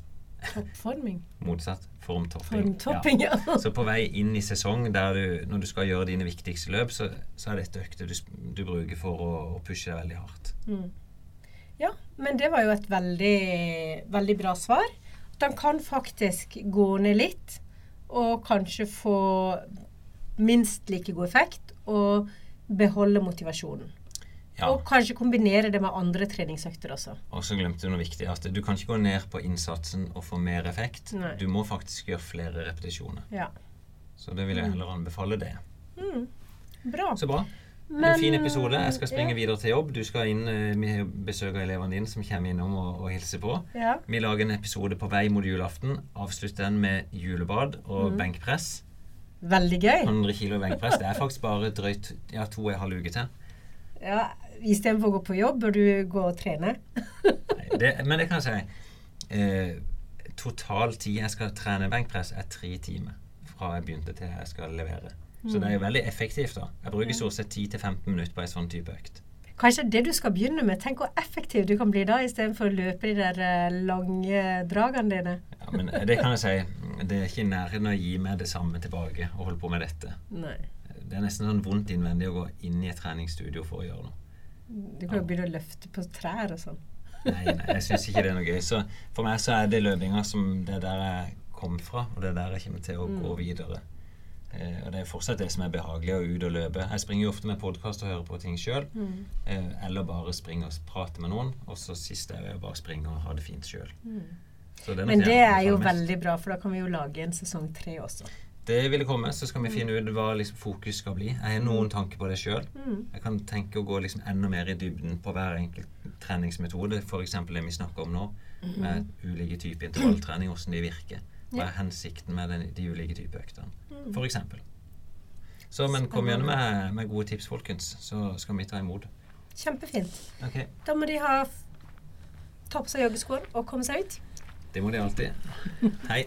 Toppforming? motsatt. Formtopping. Formtopping, ja. Så på vei inn i sesong, du, når du skal gjøre dine viktigste løp, så, så er dette økter du, du bruker for å, å pushe deg veldig hardt. Mm. Ja, men det var jo et veldig, veldig bra svar. At han kan faktisk gå ned litt, og kanskje få minst like god effekt, og beholde motivasjonen. Ja. Og kanskje kombinere det med andre treningsøkter også. Og så glemte du noe viktig, at du kan ikke gå ned på innsatsen og få mer effekt. Nei. Du må faktisk gjøre flere repetisjoner. Ja. Så det vil jeg heller anbefale det. Bra. Så bra. Men, en fin episode. Jeg skal springe ja. videre til jobb. Du skal inn, eh, Vi har besøk av elevene dine som kommer innom og, og hilser på. Ja. Vi lager en episode på vei mot julaften. Avslutter den med julebad og Mm. benkpress. Veldig gøy. 100 kilo benkpress. Det er faktisk bare drøyt ja, to og en halv uke til. Ja, Istedenfor å gå på jobb, bør du gå og trene. Det, men det kan jeg si. Eh, total tid jeg skal trene benkpress, er tre timer. Fra jeg begynte til jeg skal levere. Så det er jo veldig effektivt. da. Jeg bruker stort sett 10-15 minutter på en sånn type økt. Kanskje det du skal begynne med. Tenk hvor effektiv du kan bli da, istedenfor å løpe de der eh, lange dragene dine. Ja, men det kan jeg si. Det er ikke i nærheten av å gi meg det samme tilbake og holde på med dette. Nei. Det er nesten sånn vondt innvendig å gå inn i et treningsstudio for å gjøre noe. Du kan jo begynne å løfte på trær og sånn. Nei, nei, jeg syns ikke det er noe gøy. Så for meg så er det løpinga som det er der jeg kom fra, og det er der jeg kommer til å gå videre. Eh, og det er fortsatt det som er behagelig, å ut og løpe. Jeg springer jo ofte med podkast og hører på ting sjøl. Eh, eller bare springe og prate med noen. Og så sist er jo bare springe og ha det fint sjøl. Men det er jo veldig bra, for da kan vi jo lage en sesong tre også. Det ville komme, så skal vi finne ut hva liksom fokus skal bli. Jeg har noen tanker på det sjøl. Jeg kan tenke å gå liksom enda mer i dybden på hver enkelt treningsmetode. F.eks. det vi snakker om nå, med ulike typer intervalltrening, hvordan de virker. Hva er hensikten med den, de ulike typer øktene, f.eks. Så, men kom gjerne med, med gode tips, folkens, så skal vi ta imot. Kjempefint. Okay. Da må de ha ta på seg joggeskoene og komme seg ut. Det må de alltid. Hei.